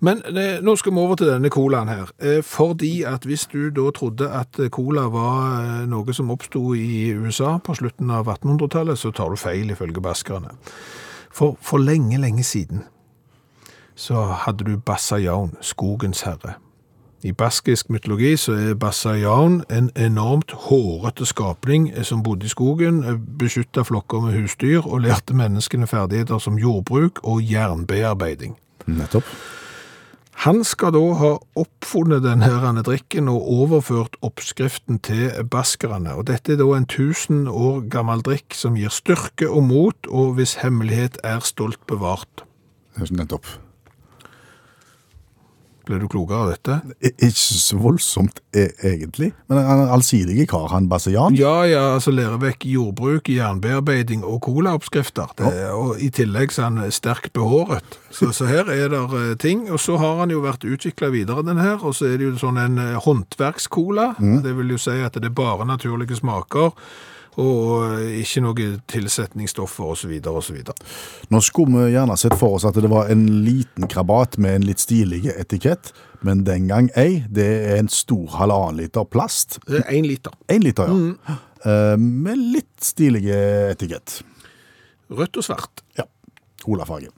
Men det, nå skal vi over til denne colaen her. Eh, fordi at hvis du da trodde at eh, cola var eh, noe som oppstod i USA på slutten av 1800-tallet, så tar du feil ifølge baskerne. For, for lenge, lenge siden så hadde du Bassajaun, skogens herre. I baskisk mytologi så er Bassajaun en enormt hårete skapning eh, som bodde i skogen, eh, beskytta flokker med husdyr og lærte menneskene ferdigheter som jordbruk og jernbearbeiding. Nettopp. Han skal da ha oppfunnet denne drikken og overført oppskriften til baskerne. Og dette er da en tusen år gammel drikk som gir styrke og mot, og hvis hemmelighet er stolt bevart. Nettopp. Ble du klokere av dette? Ikke så voldsomt, e egentlig. Men han er allsidig kar, han Bassian. Ja, ja, altså lærer vekk jordbruk, jernbearbeiding og colaoppskrifter. Det, og I tillegg så er han sterkt behåret. Så, så her er det eh, ting. Og så har han jo vært utvikla videre, den her. Og så er det jo sånn en håndverkscola. Mm. Det vil jo si at det er bare naturlige smaker. Og eh, ikke noe tilsetningsstoffer osv. osv. Nå skulle vi gjerne sett for oss at det var en liten krabat med en litt stilig etikett, men den gang ei. Det er en stor halvannen liter plast. Én liter. En liter, ja. Mm. Med litt stilig etikett. Rødt og svart. Ja. Colafarge.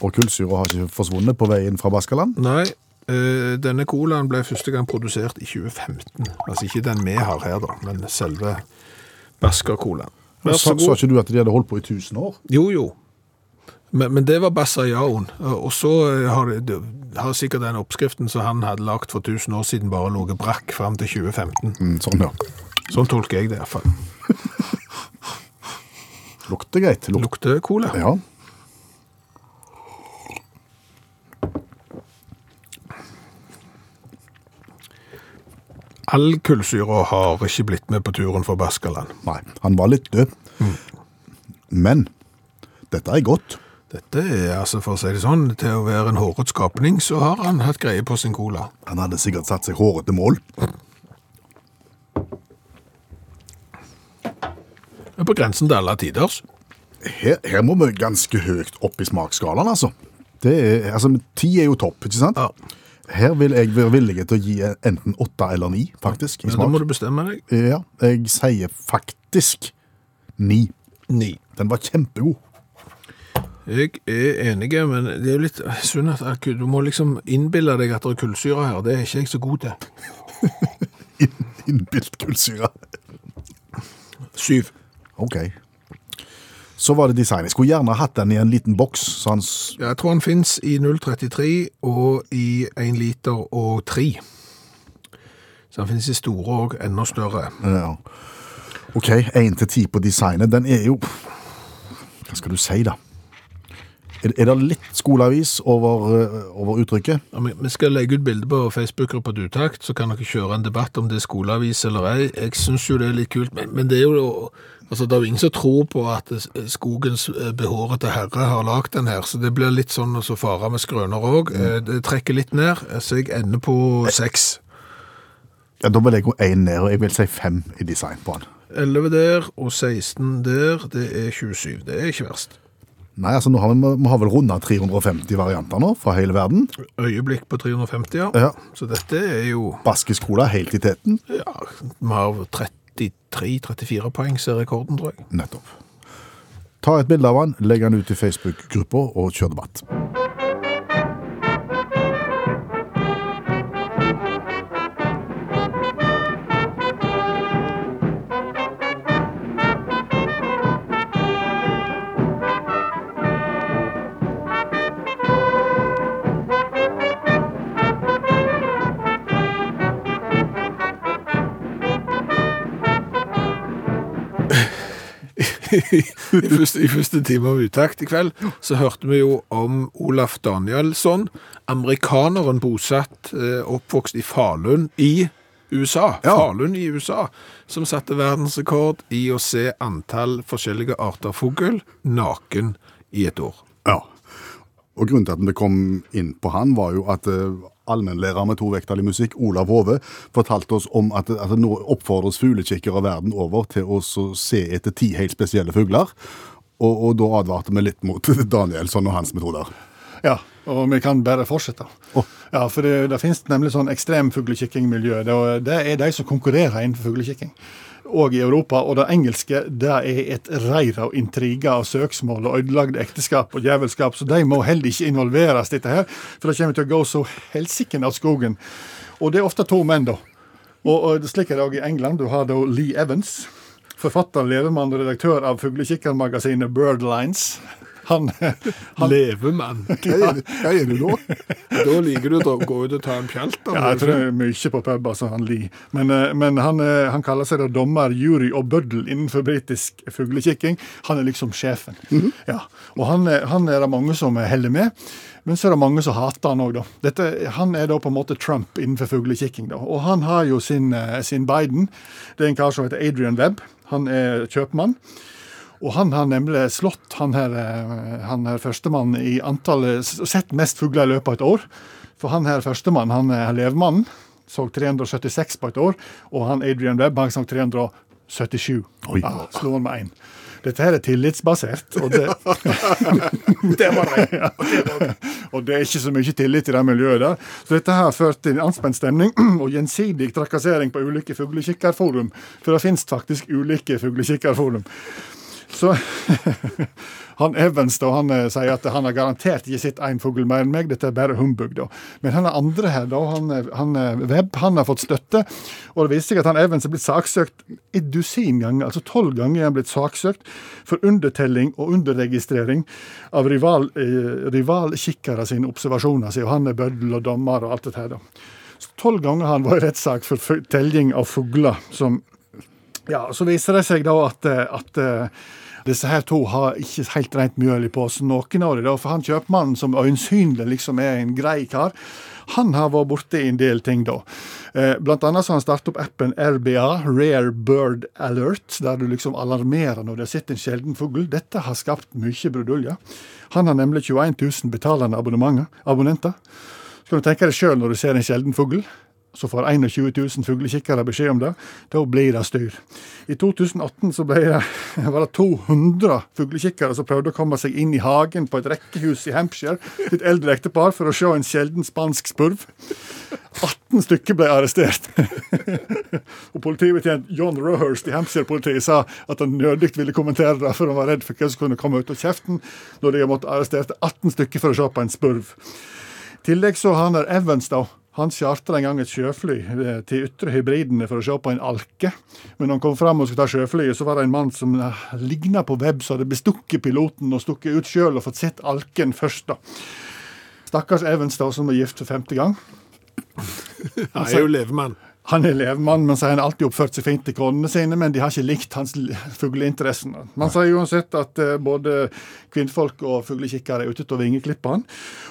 Og kullsyra har ikke forsvunnet på veien fra Baskaland. Nei, eh, denne colaen ble første gang produsert i 2015. Altså ikke den vi har her, da, men selve Basker-colaen. Sa, sa ikke du at de hadde holdt på i 1000 år? Jo, jo. Men, men det var Bassayaoen. Og så eh, har, det har sikkert den oppskriften som han hadde lagt for 1000 år siden, bare ligget brakk fram til 2015. Mm, sånn, ja. Sånn tolker jeg det iallfall. Lukter greit. Luk Lukter cola. ja. All kullsyra har ikke blitt med på turen for Baskaland. Nei, han var litt død. Men dette er godt. Dette er, altså for å si det sånn, til å være en hårete skapning, så har han hatt greie på sin cola. Han hadde sikkert satt seg hårete mål. Det er på grensen til alle tiders. Her, her må vi ganske høyt opp i smaksskalaen, altså. Det er, altså, Ti er jo topp, ikke sant? Ja. Her vil jeg være villig til å gi enten åtte eller ni, faktisk, i Men da må du bestemme deg. Ja, jeg sier faktisk ni. Ni. Den var kjempegod. Jeg er enig, men det er jo litt synd at du må liksom innbille deg at det er kullsyre her. Det er ikke jeg så god til. Inn- Innbilt kullsyre. Syv. Ok. Så var det design. Jeg skulle gjerne hatt den i en liten boks. Så han, s- Jeg tror han finnes i 0,33 og i 1 liter og 3. Så han finnes i store og enda større. ja. Ok, 1 til 10 på designet. Den er jo Hva skal du si, da? Er, er det litt skoleavis over, eh, over uttrykket? Ja, Vi skal legge ut bilde på Facebook-gruppa Dutakt, så kan dere kjøre en debatt om det er skoleavis eller ei. Jeg syns jo det er litt kult, men, men det er jo Altså, Det er jo ingen som tror på at eh, skogens eh, behårete herre har lagd den her, så det blir litt sånn å så fare med skrøner òg. Det trekker litt ned, så jeg ender på seks. Ja, Da vil jeg gå én ned, og jeg vil si fem i design på den. 11 der og 16 der, det er 27. Det er ikke verst. Nei, altså nå har vi, vi har vel runda 350 varianter nå, fra hele verden. Øyeblikk på 350, ja. Ja. Så dette er jo Baskisk cola helt i teten. Ja, vi har 33-34 poeng, ser rekorden, tror jeg. Nettopp. Ta et bilde av han, legg han ut i Facebook-gruppa og kjør debatt. I første, I første time av Utakt i kveld så hørte vi jo om Olaf Danielsson, amerikaneren bosatt, eh, oppvokst i Falun i USA. Ja. Falun i USA, som satte verdensrekord i å se antall forskjellige arter fugl naken i et år. Ja. Og grunnen til at vi kom inn på han, var jo at uh, allmennlærer med tovektig musikk, Olav Hove, fortalte oss om at, at nå oppfordres fuglekikkere verden over til å se etter ti helt spesielle fugler. Og, og da advarte vi litt mot Danielsson og hans metoder. Ja, og vi kan bare fortsette. Oh. Ja, for det, det finnes nemlig sånn ekstrem fuglekikkingmiljø. Det, det er de som konkurrerer innenfor fuglekikking. Og i Europa. Og det engelske det er et reir av intriger og søksmål og ødelagte ekteskap og djevelskap, så de må heller ikke involveres, dette her. For det kommer til å gå så helsiken av skogen. Og det er ofte to menn, da. Og, og slik er det òg i England. Du har da Lee Evans. Forfatter, levemann og redaktør av fuglekikkermagasinet Birdlines. Han, han Levemann. Hva gjør du hva er det nå? Da liker du å gå ut og ta en pjalt. Ja, jeg tror det er mye på pub, altså, han Lee. Men, eh, men han, eh, han kaller seg da dommer, jury og bøddel innenfor britisk fuglekikking. Han er liksom sjefen. Ja. Og han, er- han er det mange som holder med. Men så er det mange som hater han òg, da. Dette, han er da på en måte Trump innenfor fuglekikking. da. Og han har jo sin, eh, sin Biden. Det er en kar som heter Adrian Webb. Han er kjøpmann. Og han har nemlig slått han her, eh, han her førstemann i antallet Sett mest fugler i løpet av et år. For han her førstemann, han er levemannen, så 376 på et år. Og han Adrian Webb, han så 377. Oi. Ja, Slo han med én. Dette her er tillitsbasert, og det Det var det. Ja. Og det er ikke så mye tillit i det miljøet der. Så dette her ført til anspent stemning og gjensidig trakassering på ulike fuglekikkerforum. For det finnes faktisk ulike fuglekikkerforum. Så han Evans da, han eh, sier at han har garantert ikke sett én fugl mer enn meg, dette er bare humbug. da. Men han er andre her, da, han, eh, han eh, Webb, han har fått støtte. Og det viser seg at han Evans er blitt saksøkt et dusin ganger, altså tolv ganger er han blitt saksøkt for undertelling og underregistrering av rival, eh, rivalkikkere sine observasjoner. Så han er bøddel og dommer og alt dette her. da. Tolv ganger har han vært i rettssak for telling av fugler som ja, Så viser det seg da at, at disse her to har ikke helt rent mjøl i posen, noen av dem. For han kjøpmannen som øyensynlig liksom er en grei kar, han har vært borti en del ting da. Eh, Blant annet har han startet opp appen RBA, Rare Bird Alert, der du liksom alarmerer når du har sett en sjelden fugl. Dette har skapt mye brudulje. Han har nemlig 21 000 betalende abonnenter. Skal du tenke deg sjøl når du ser en sjelden fugl. Så får 21 000 fuglekikkere beskjed om det. Da blir det styr. I 2018 så ble det, var det 200 fuglekikkere som prøvde å komme seg inn i hagen på et rekkehus i Hampshire. Et eldre ektepar for å se en sjelden spansk spurv. 18 stykker ble arrestert. og Politibetjent John Rohurst i Hampshire-politiet sa at han nødig ville kommentere det, for han var redd for hva som kunne komme ut av kjeften når de måtte arrestere 18 stykker for å se på en spurv. I tillegg så har han der Evans, da. Han chartra en gang et sjøfly eh, til Ytre Hybridene for å se på en alke. Men når han kom fram og skulle ta sjøflyet, så var det en mann som eh, ligna på Webb, som hadde bestukket piloten og stukket ut sjøl og fått sett alken først. da. Stakkars Evans, da, som var gift for femte gang. Han er jo levemann. Han er levemann, men så har han alltid oppført seg fint til konene sine, men de har ikke likt hans fugleinteressen. Man sier uansett at eh, både kvinnfolk og fuglekikkere er ute til å vingeklippe han.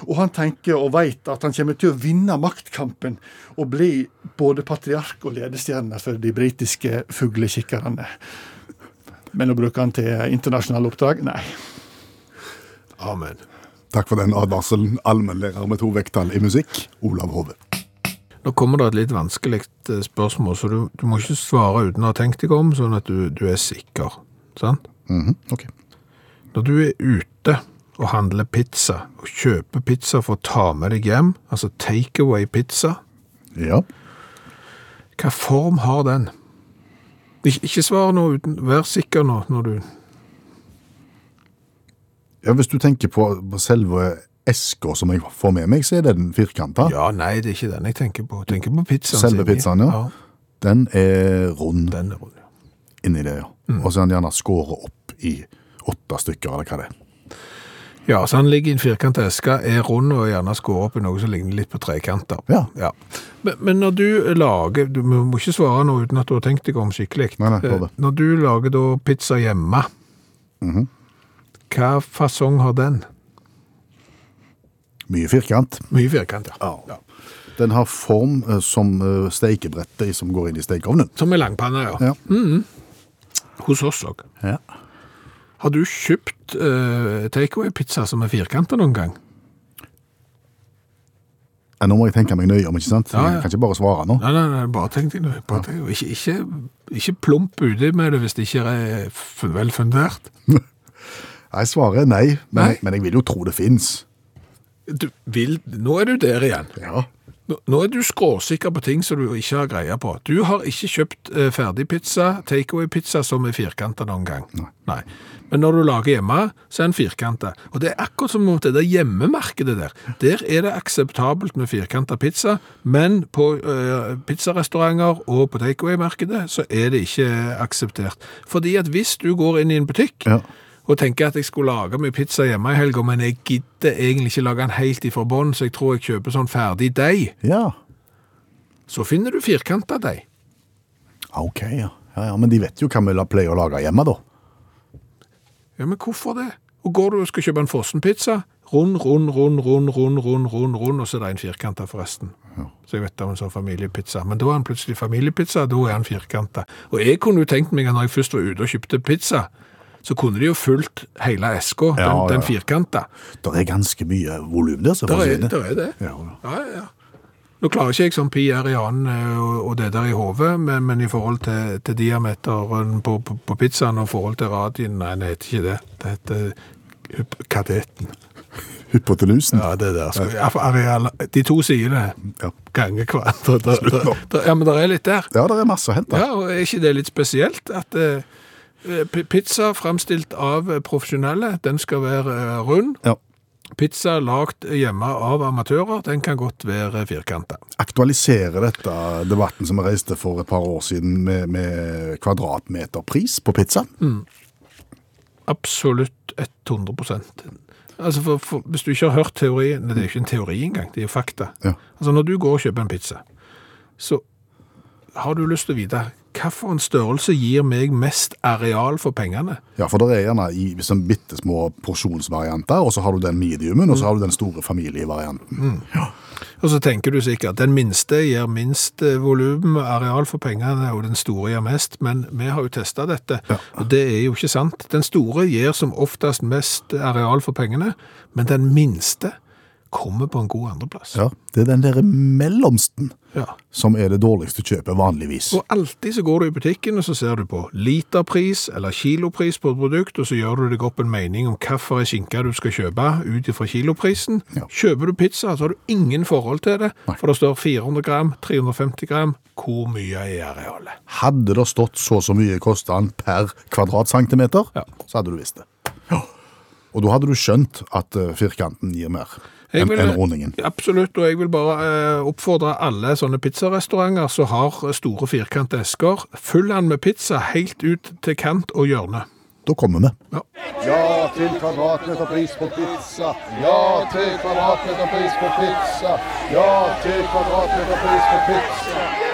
Og han tenker og veit at han kommer til å vinne maktkampen og bli både patriark og ledestjerne for de britiske fuglekikkerne. Men å bruke han til internasjonale oppdrag? Nei. Amen. Takk for den advarselen. Allmennlærer med to vekttall i musikk, Olav Hove. Nå kommer det et litt vanskelig eh, spørsmål, så du, du må ikke svare uten å ha tenkt deg om, sånn at du, du er sikker. Sant? Mhm, ok. Når du er ute og handler pizza, og kjøper pizza for å ta med deg hjem, altså takeaway pizza, Ja. hva form har den? Ikke, ikke svar nå uten, vær sikker nå når du ja, hvis du tenker på, på selve eska som jeg får med meg, så er den firkanta. Ja, nei, det er ikke den jeg tenker på. Jeg tenker på pizzaen. Selve sin. pizzaen, ja. Den er rund Den er rund, ja. inni det, ja. Og så er den gjerne skåret opp i åtte stykker, eller hva det er. Ja, så han ligger i en firkantet eske, er rund og gjerne skåret opp i noe som ligner litt på trekanter. Ja. Men, men når du lager, du må ikke svare nå uten at du har tenkt deg om skikkelig. Nei, nei, det. Eh, Når du lager da pizza hjemme, Mhm. hva fasong har den? Mye firkant. Mye firkant, ja. Ja. Den har form eh, som steikebrettet som går inn i stekeovnen. Som en langpanne, ja. Ja. Hos oss òg. Ja. Har du kjøpt uh, takeaway-pizza som er firkanta noen gang? Ja, Nå må jeg tenke meg nøye om, ikke sant? Ja, ja. Jeg kan ikke bare svare nå. Nei, nei, nei bare tenk deg nå. Bare tenk, ikke, ikke, ikke plump uti med det hvis det ikke er vel fundert. Jeg svarer nei, men, Nei. men jeg vil jo tro det fins. Du vil, nå er du der igjen. Ja. Nå, er du skråsikker på ting som du ikke har greie på. Du har ikke kjøpt eh, ferdig pizza, takeaway-pizza, som er firkanta noen gang. Nei. Men når du lager hjemme, så er den firkanta. Og det er akkurat som det der hjemmemarkedet der. Der er det akseptabelt med firkanta pizza, men på eh, pizzarestauranter og på takeaway-markedet så er det ikke akseptert. Fordi at hvis du går inn i en butikk Ja. Og tenker at jeg skulle lage mye pizza hjemme i helga, men jeg gidder egentlig ikke lage den helt ifra bånn, så jeg tror jeg kjøper sånn ferdig deig, ja. så finner du firkanta deig. Ok, ja. ja. ja. Men de vet jo hva vi pleier å lage hjemme, da. Ja, men hvorfor det? Og går du og skal kjøpe en Fossen-pizza, Rund, rund, rund, rund, rund, rund, rund, rund, og så er det en firkanta forresten. Så jeg vet om en sånn familiepizza. Men da er han plutselig familiepizza, da er han firkanta. Og jeg kunne jo tenkt meg at når jeg først var ute og kjøpte pizza, så kunne de jo fulgt hele eska, Ja, den, den ja. firkanta. Det er ganske mye volum der, for er, det. der er det. Ja, ja. Ja, ja, ja. Nå klarer ikke jeg sånn pi r i annen eh, og, det der i hodet, men, men i forhold til, til diameteren på, på, på pizzaen og forhold til radien, nei, det heter ikke det. Det heter kadetten. Hypotenusen. Ja, det der. Skal, ja, areal, de to sidene Ja. ganger hverandre. Ja, men det er litt der. Ja, det er masse å hente. Ja, og er ikke det litt spesielt at eh, pizza fremstilt av eh, profesjonelle, den skal være eh, rund. Ja. Pizza lagt hjemme av amatører, den kan godt være firkanta. Aktualiserer dette debatten som vi reiste for et par år siden med, med kvadratmeterpris på pizza? Absolutt 100 Altså for, for, Hvis du ikke har hørt teorien Det er ikke en teori engang, det er fakta. Ja. Altså Når du går og kjøper en pizza, så har du lyst til å vite hvilken størrelse gir meg mest areal for pengene. Ja, for det er gjerne i liksom, bitte små porsjonsvarianter, og så har du den mediumen, og så har du den store familievarianten. Og så tenker du sikkert den minste gir minst eh, volum, areal for pengene, og den store gir mest, men vi har jo testa dette, og det er jo ikke sant. Den store gir som oftest mest areal for pengene, men den minste kommer på en god andreplass. Ja, det er den der mellomsten Ja. som er det dårligste kjøpet vanligvis. Og alltid så går du i butikken, og så ser du på literpris eller kilopris på et produkt, og så gjør du deg opp en mening om hvilken skinke du skal kjøpe ut ifra kiloprisen. Ja. Kjøper du pizza, så har du ingen forhold til det, Nei. for det står 400 gram, 350 gram, hvor mye er arealet? Hadde det stått så så mye kosta den per kvadratcentimeter, Ja. så hadde du visst det. Ja. Og da hadde du skjønt at eh, firkanten gir mer enn vil- enn. Absolutt, og jeg vil bare eh, oppfordre alle sånne pizzarestauranter som har store firkante esker, fyll den med pizza helt ut til kant og hjørne. Da kommer vi. Ja til kvadratmeterpris på pizza. Ja til kvadratmeterpris på pizza. Ja til kvadratmeterpris på pizza.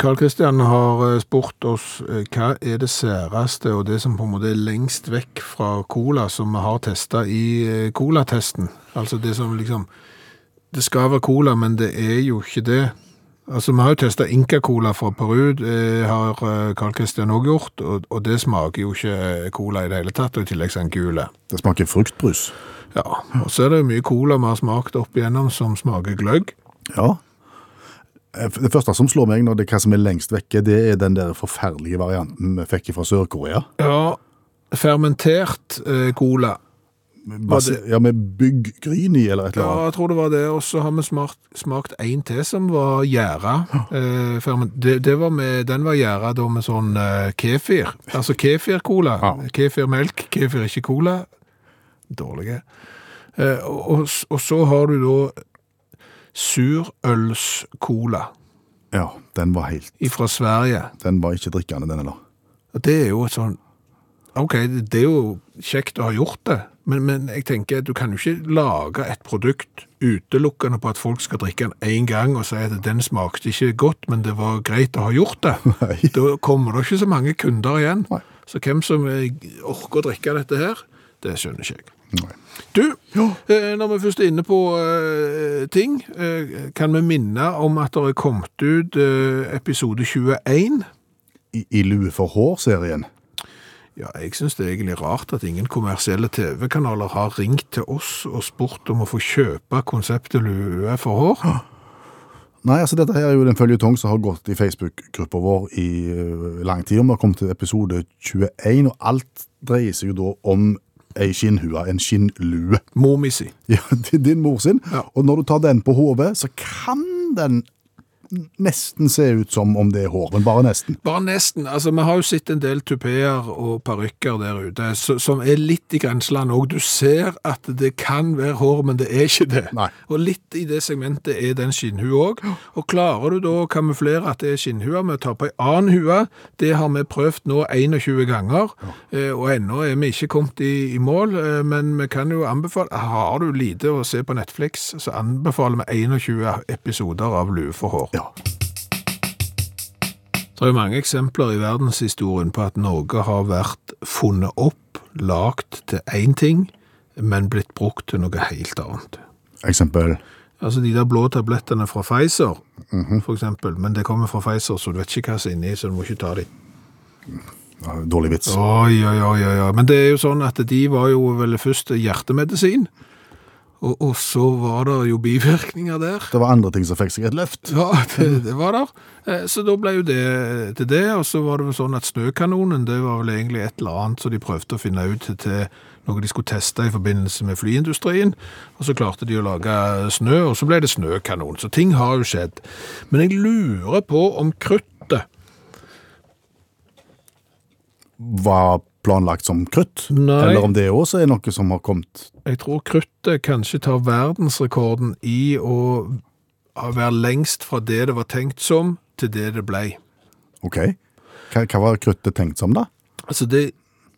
Karl Kristian har eh, spurt oss eh, hva er det særeste og det som på en måte er lengst vekk fra cola som vi har testa i eh, colatesten. Altså det som liksom Det skal være cola, men det er jo ikke det. Altså Vi har jo testa Inca-cola fra Peru, det har Karl Kristian òg gjort, og, og det smaker jo ikke cola i det hele tatt, og i tillegg sånn er den gul. Det smaker fruktbrus. Ja, og så er det mye cola vi har smakt opp igjennom som smaker gløgg. Ja. Eh, Det første som slår meg når det er hva som er lengst vekke, det er den der forferdelige varianten vi fikk fra Sør-Korea. Ja, fermentert eh, cola. Base- Ja, med byggryn i, eller et eller annet? Ja, jeg tror det var det. Og så har vi smakt, smakt en til som var gjæra. Eh, det, det var med, den var gjæra da med sånn eh, kefir. Altså kefir-cola. Ja. Kefir-melk, kefir ikke cola. Dårlige. Eh, og, og, og så har du da surøls-cola Ja, den var helt fra Sverige. Den var ikke drikkende, den heller. Det er jo et sånn Ok, det er jo kjekt å ha gjort det, men, men jeg tenker du kan jo ikke lage et produkt utelukkende på at folk skal drikke den én gang og si at den smakte ikke godt, men det var greit å ha gjort det. Nei. Da kommer det ikke så mange kunder igjen. Nei. Så hvem som eh, orker å drikke dette her, det skjønner ikke jeg. Nei. Du, eh, når vi først er inne på eh, ting, eh, kan vi minne om at det er kommet ut episode 21 I, i Lue for hår-serien. Ja, jeg synes det er egentlig rart at ingen kommersielle TV-kanaler har ringt til oss og spurt om å få kjøpe konseptet lue for hår. Nei, altså dette her er jo den føljetong som har gått i Facebook-gruppa vår i lang tid. Vi har kommet til episode 21, og alt dreier seg jo da om ei skinnhue, en skinnlue. Mor mi si. Ja, din mor sin. Ja. Og når du tar den på hodet, så kan den nesten se ut som om det er hår, men bare nesten. Bare nesten. Altså, vi har jo sett en del tupeer og parykker der ute, som er litt i grenseland òg. Du ser at det kan være hår, men det er ikke det. Nei. Og litt i det segmentet er den skinnhua òg. Og klarer du da å kamuflere at det er skinnhua med å ta på ei annen hue, det har vi prøvd nå 21 ganger, ja. og ennå er vi ikke kommet i, i mål, eh, men vi kan jo anbefale Har du lite å se på Netflix, så anbefaler vi 21 episoder av Lue for hår. Ja. Det er jo mange eksempler i verdenshistorien på at Norge har vært funnet opp, lagt til én ting, men blitt brukt til noe helt annet. Eksempel Altså de der blå tablettene fra Pfizer, for eksempel, men det kommer fra Pfizer, så du vet ikke hva som er inni, så du må ikke ta de. Dårlig vits. Oi, oi, oi, oi. Men det er jo sånn at de var jo vel først hjertemedisin, og, og så var det jo bivirkninger der. Det var andre ting som fikk seg et løft. Ja, det, det var der. Eh, Så da ble jo det til det, og så var det vel sånn at snøkanonen, det var vel egentlig et eller annet som de prøvde å finne ut til, til noe de skulle teste i forbindelse med flyindustrien, og så klarte de å lage snø, og så ble det snøkanon. Så ting har jo skjedd. Men jeg lurer på om kruttet Var planlagt som krutt. Nei. Eller om det også er noe som har kommet Jeg tror kruttet kanskje tar verdensrekorden i å være lengst fra det det var tenkt som, til det det ble. OK. Hva, hva var kruttet tenkt som, da? Altså det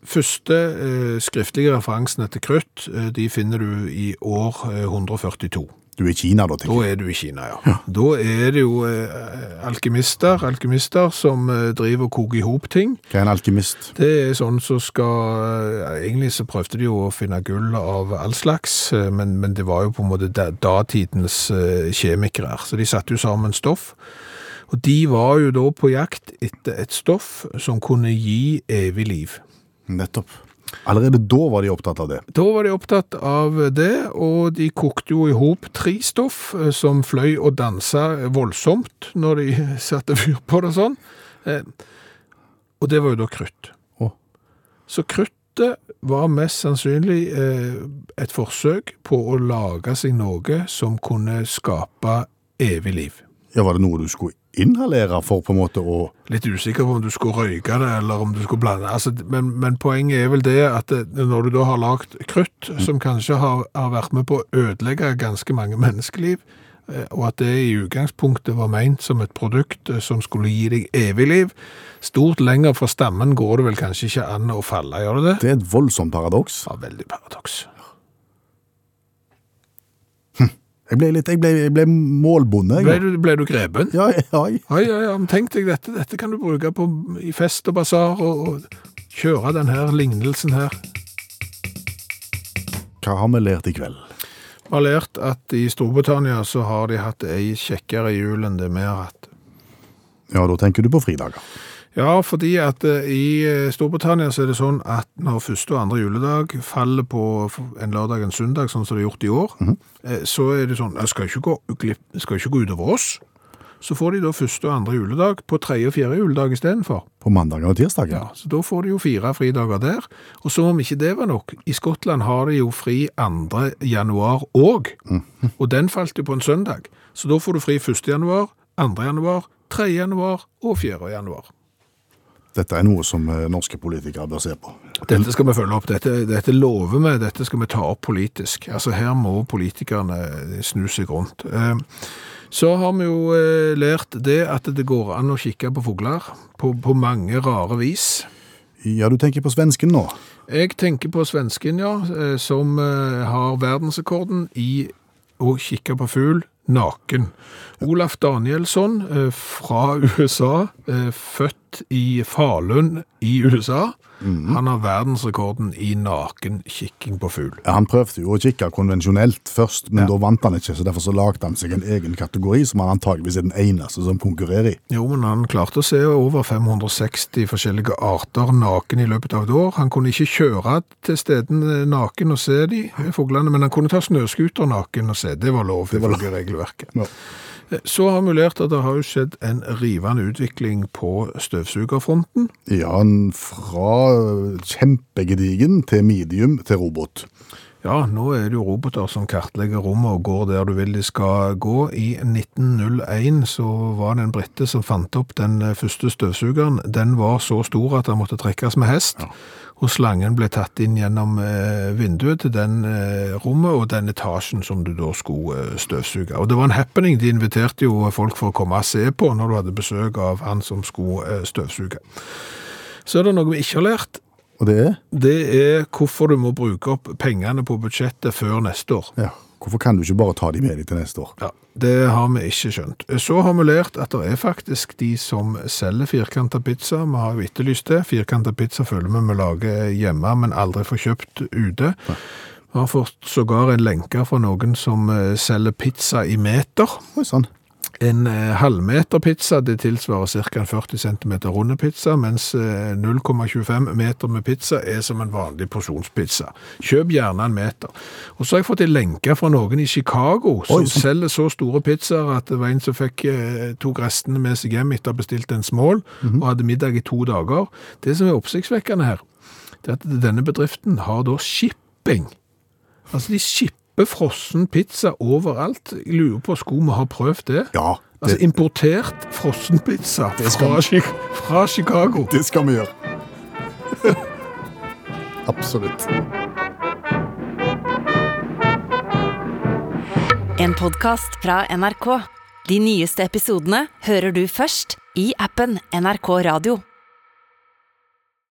første eh, skriftlige referansene til krutt, eh, de finner du i år eh, 142. Du er i Kina, da, Da jeg. er du i Kina, ja. Da er det jo eh, alkemister, alkemister som eh, driver og koker i hop ting. Hva er en alkymist? Det er sånn som skal eh, Egentlig så prøvde de jo å finne gull av all slags, eh, men, men det var jo på en måte da- datidens eh, kjemikere. Så de satte jo sammen stoff. Og de var jo da på jakt etter et stoff som kunne gi evig liv. Nettopp. Allerede da var de opptatt av det. Da var de opptatt av det, og de kokte jo i hop tre stoff eh, som fløy og dansa voldsomt når de satte fyr på det og sånn. Eh, Og det var jo da krutt. Oh. Så kruttet var mest sannsynlig eh, et forsøk på å lage seg noe som kunne skape evig liv. Ja, Var det noe du skulle inhalere for på en måte å Litt usikker på om du skulle røyke det, eller om du skulle blande. Altså, men, men poenget er vel det at det, når du da har lagt krutt, som kanskje har, har vært med på å ødelegge ganske mange menneskeliv, eh, og at det i utgangspunktet var meint som et produkt eh, som skulle gi deg evig liv, stort lenger fra stammen går det vel kanskje ikke an å falle, gjør det det? Det er et voldsomt paradoks. Ja, veldig paradoks. Jeg ble litt Jeg ble, jeg ble målbonde. Ble du, ble du grepen? Ja, ja, Ja, ja, ja, men tenk deg dette, dette kan du bruke på, i fest og basar, og, og kjøre denne lignelsen her. Hva har vi lært i kveld? Vi har lært at i Storbritannia så har de hatt ei kjekkere jul enn det vi har hatt. Ja, da tenker du på fridager. Ja, fordi at eh, i eh, Storbritannia så er det sånn at når første og andre juledag faller på en lørdag en søndag, sånn som det er gjort i år, eh, så er det sånn, jeg skal ikke gå, skal ikke gå utover oss. Så får de da første og andre juledag på tredje og fjerde juledag istedenfor. På mandag og tirsdag Ja, så da får de jo fire fridager der. Og som om ikke det var nok, i Skottland har de jo fri 2. januar òg. Og den falt jo på en søndag. Så da får du fri 1. januar, 2. januar, 3. januar og 4. januar. Dette er noe som eh, norske politikere bør se på. Dette skal vi følge opp. Dette, dette lover vi. Dette skal vi ta opp politisk. Altså Her må politikerne snu seg rundt. Eh, Så har vi jo eh, lært det at det går an å kikke på fugler på, på mange rare vis. Ja, du tenker på svensken nå. Jeg tenker på svensken, ja, eh, som eh, har verdensrekorden i å kikke på fugl naken. Olaf Danielsson eh, fra USA, eh, født i Falun i USA. Han har verdensrekorden i nakenkikking på fugl. Ja, Han prøvde jo å kikke konvensjonelt først, men da vant han ikke, så derfor så lagde han seg en egen kategori som han antageligvis er den eneste som konkurrerer i. Jo, men han klarte å se over 560 forskjellige arter naken i løpet av et år. Han kunne ikke kjøre til stedene naken og se de eh, fuglene, men han kunne ta snøskuter naken og se. Det var lov ifølge regelverket. Ja. Så har vi lært at det har jo skjedd en rivende utvikling på støvsugerfronten. Ja, fra kjempegedigen til medium til robot. Ja, nå er det jo roboter som kartlegger rommet og går der du vil de skal gå. I 1901 så var det en britte som fant opp den første støvsugeren. Den var så stor at den måtte trekkes med hest, og slangen ble tatt inn gjennom eh, vinduet til den eh, rommet og den etasjen som du da skulle eh, støvsuge. Og det var en happening. De inviterte jo folk for å komme og se på når du hadde besøk av han som skulle støvsuge. Så er det noe vi ikke har lært. Og det er? Det er hvorfor du må bruke opp pengene på budsjettet før neste år. Ja. Hvorfor kan du ikke bare ta de med deg til neste år? Ja, Det har vi ikke skjønt. Så har vi lært at det er faktisk de som selger firkanta pizza. Vi har jo etterlyst det. Firkanta pizza føler vi vi lager hjemme, men aldri får kjøpt ute. Vi har fått sågar en lenke fra noen som eh, selger pizza i meter. Oi sann. En eh, halvmeter pizza det tilsvarer ca. en 40 cm runde pizza, mens eh, 0,25 meter med pizza er som en vanlig porsjonspizza. Kjøp gjerne en meter. Og så har jeg fått en lenke fra noen i Chicago som Oi, sånn. selger så store pizzaer at det var en som fikk eh, tok restene med seg hjem etter å ha bestilt en small og hadde middag i to dager. Det som er oppsiktsvekkende her, det er at denne bedriften har da shipping. Altså de shipper frossen pizza overalt. Jeg lurer på, skulle vi ha prøvd det? Ja, Altså det, importert frossenpizza skal fra, Chi- fra Chicago. det skal vi gjøre. Absolutt. En podkast fra NRK. De nyeste episodene hører du først i appen NRK Radio.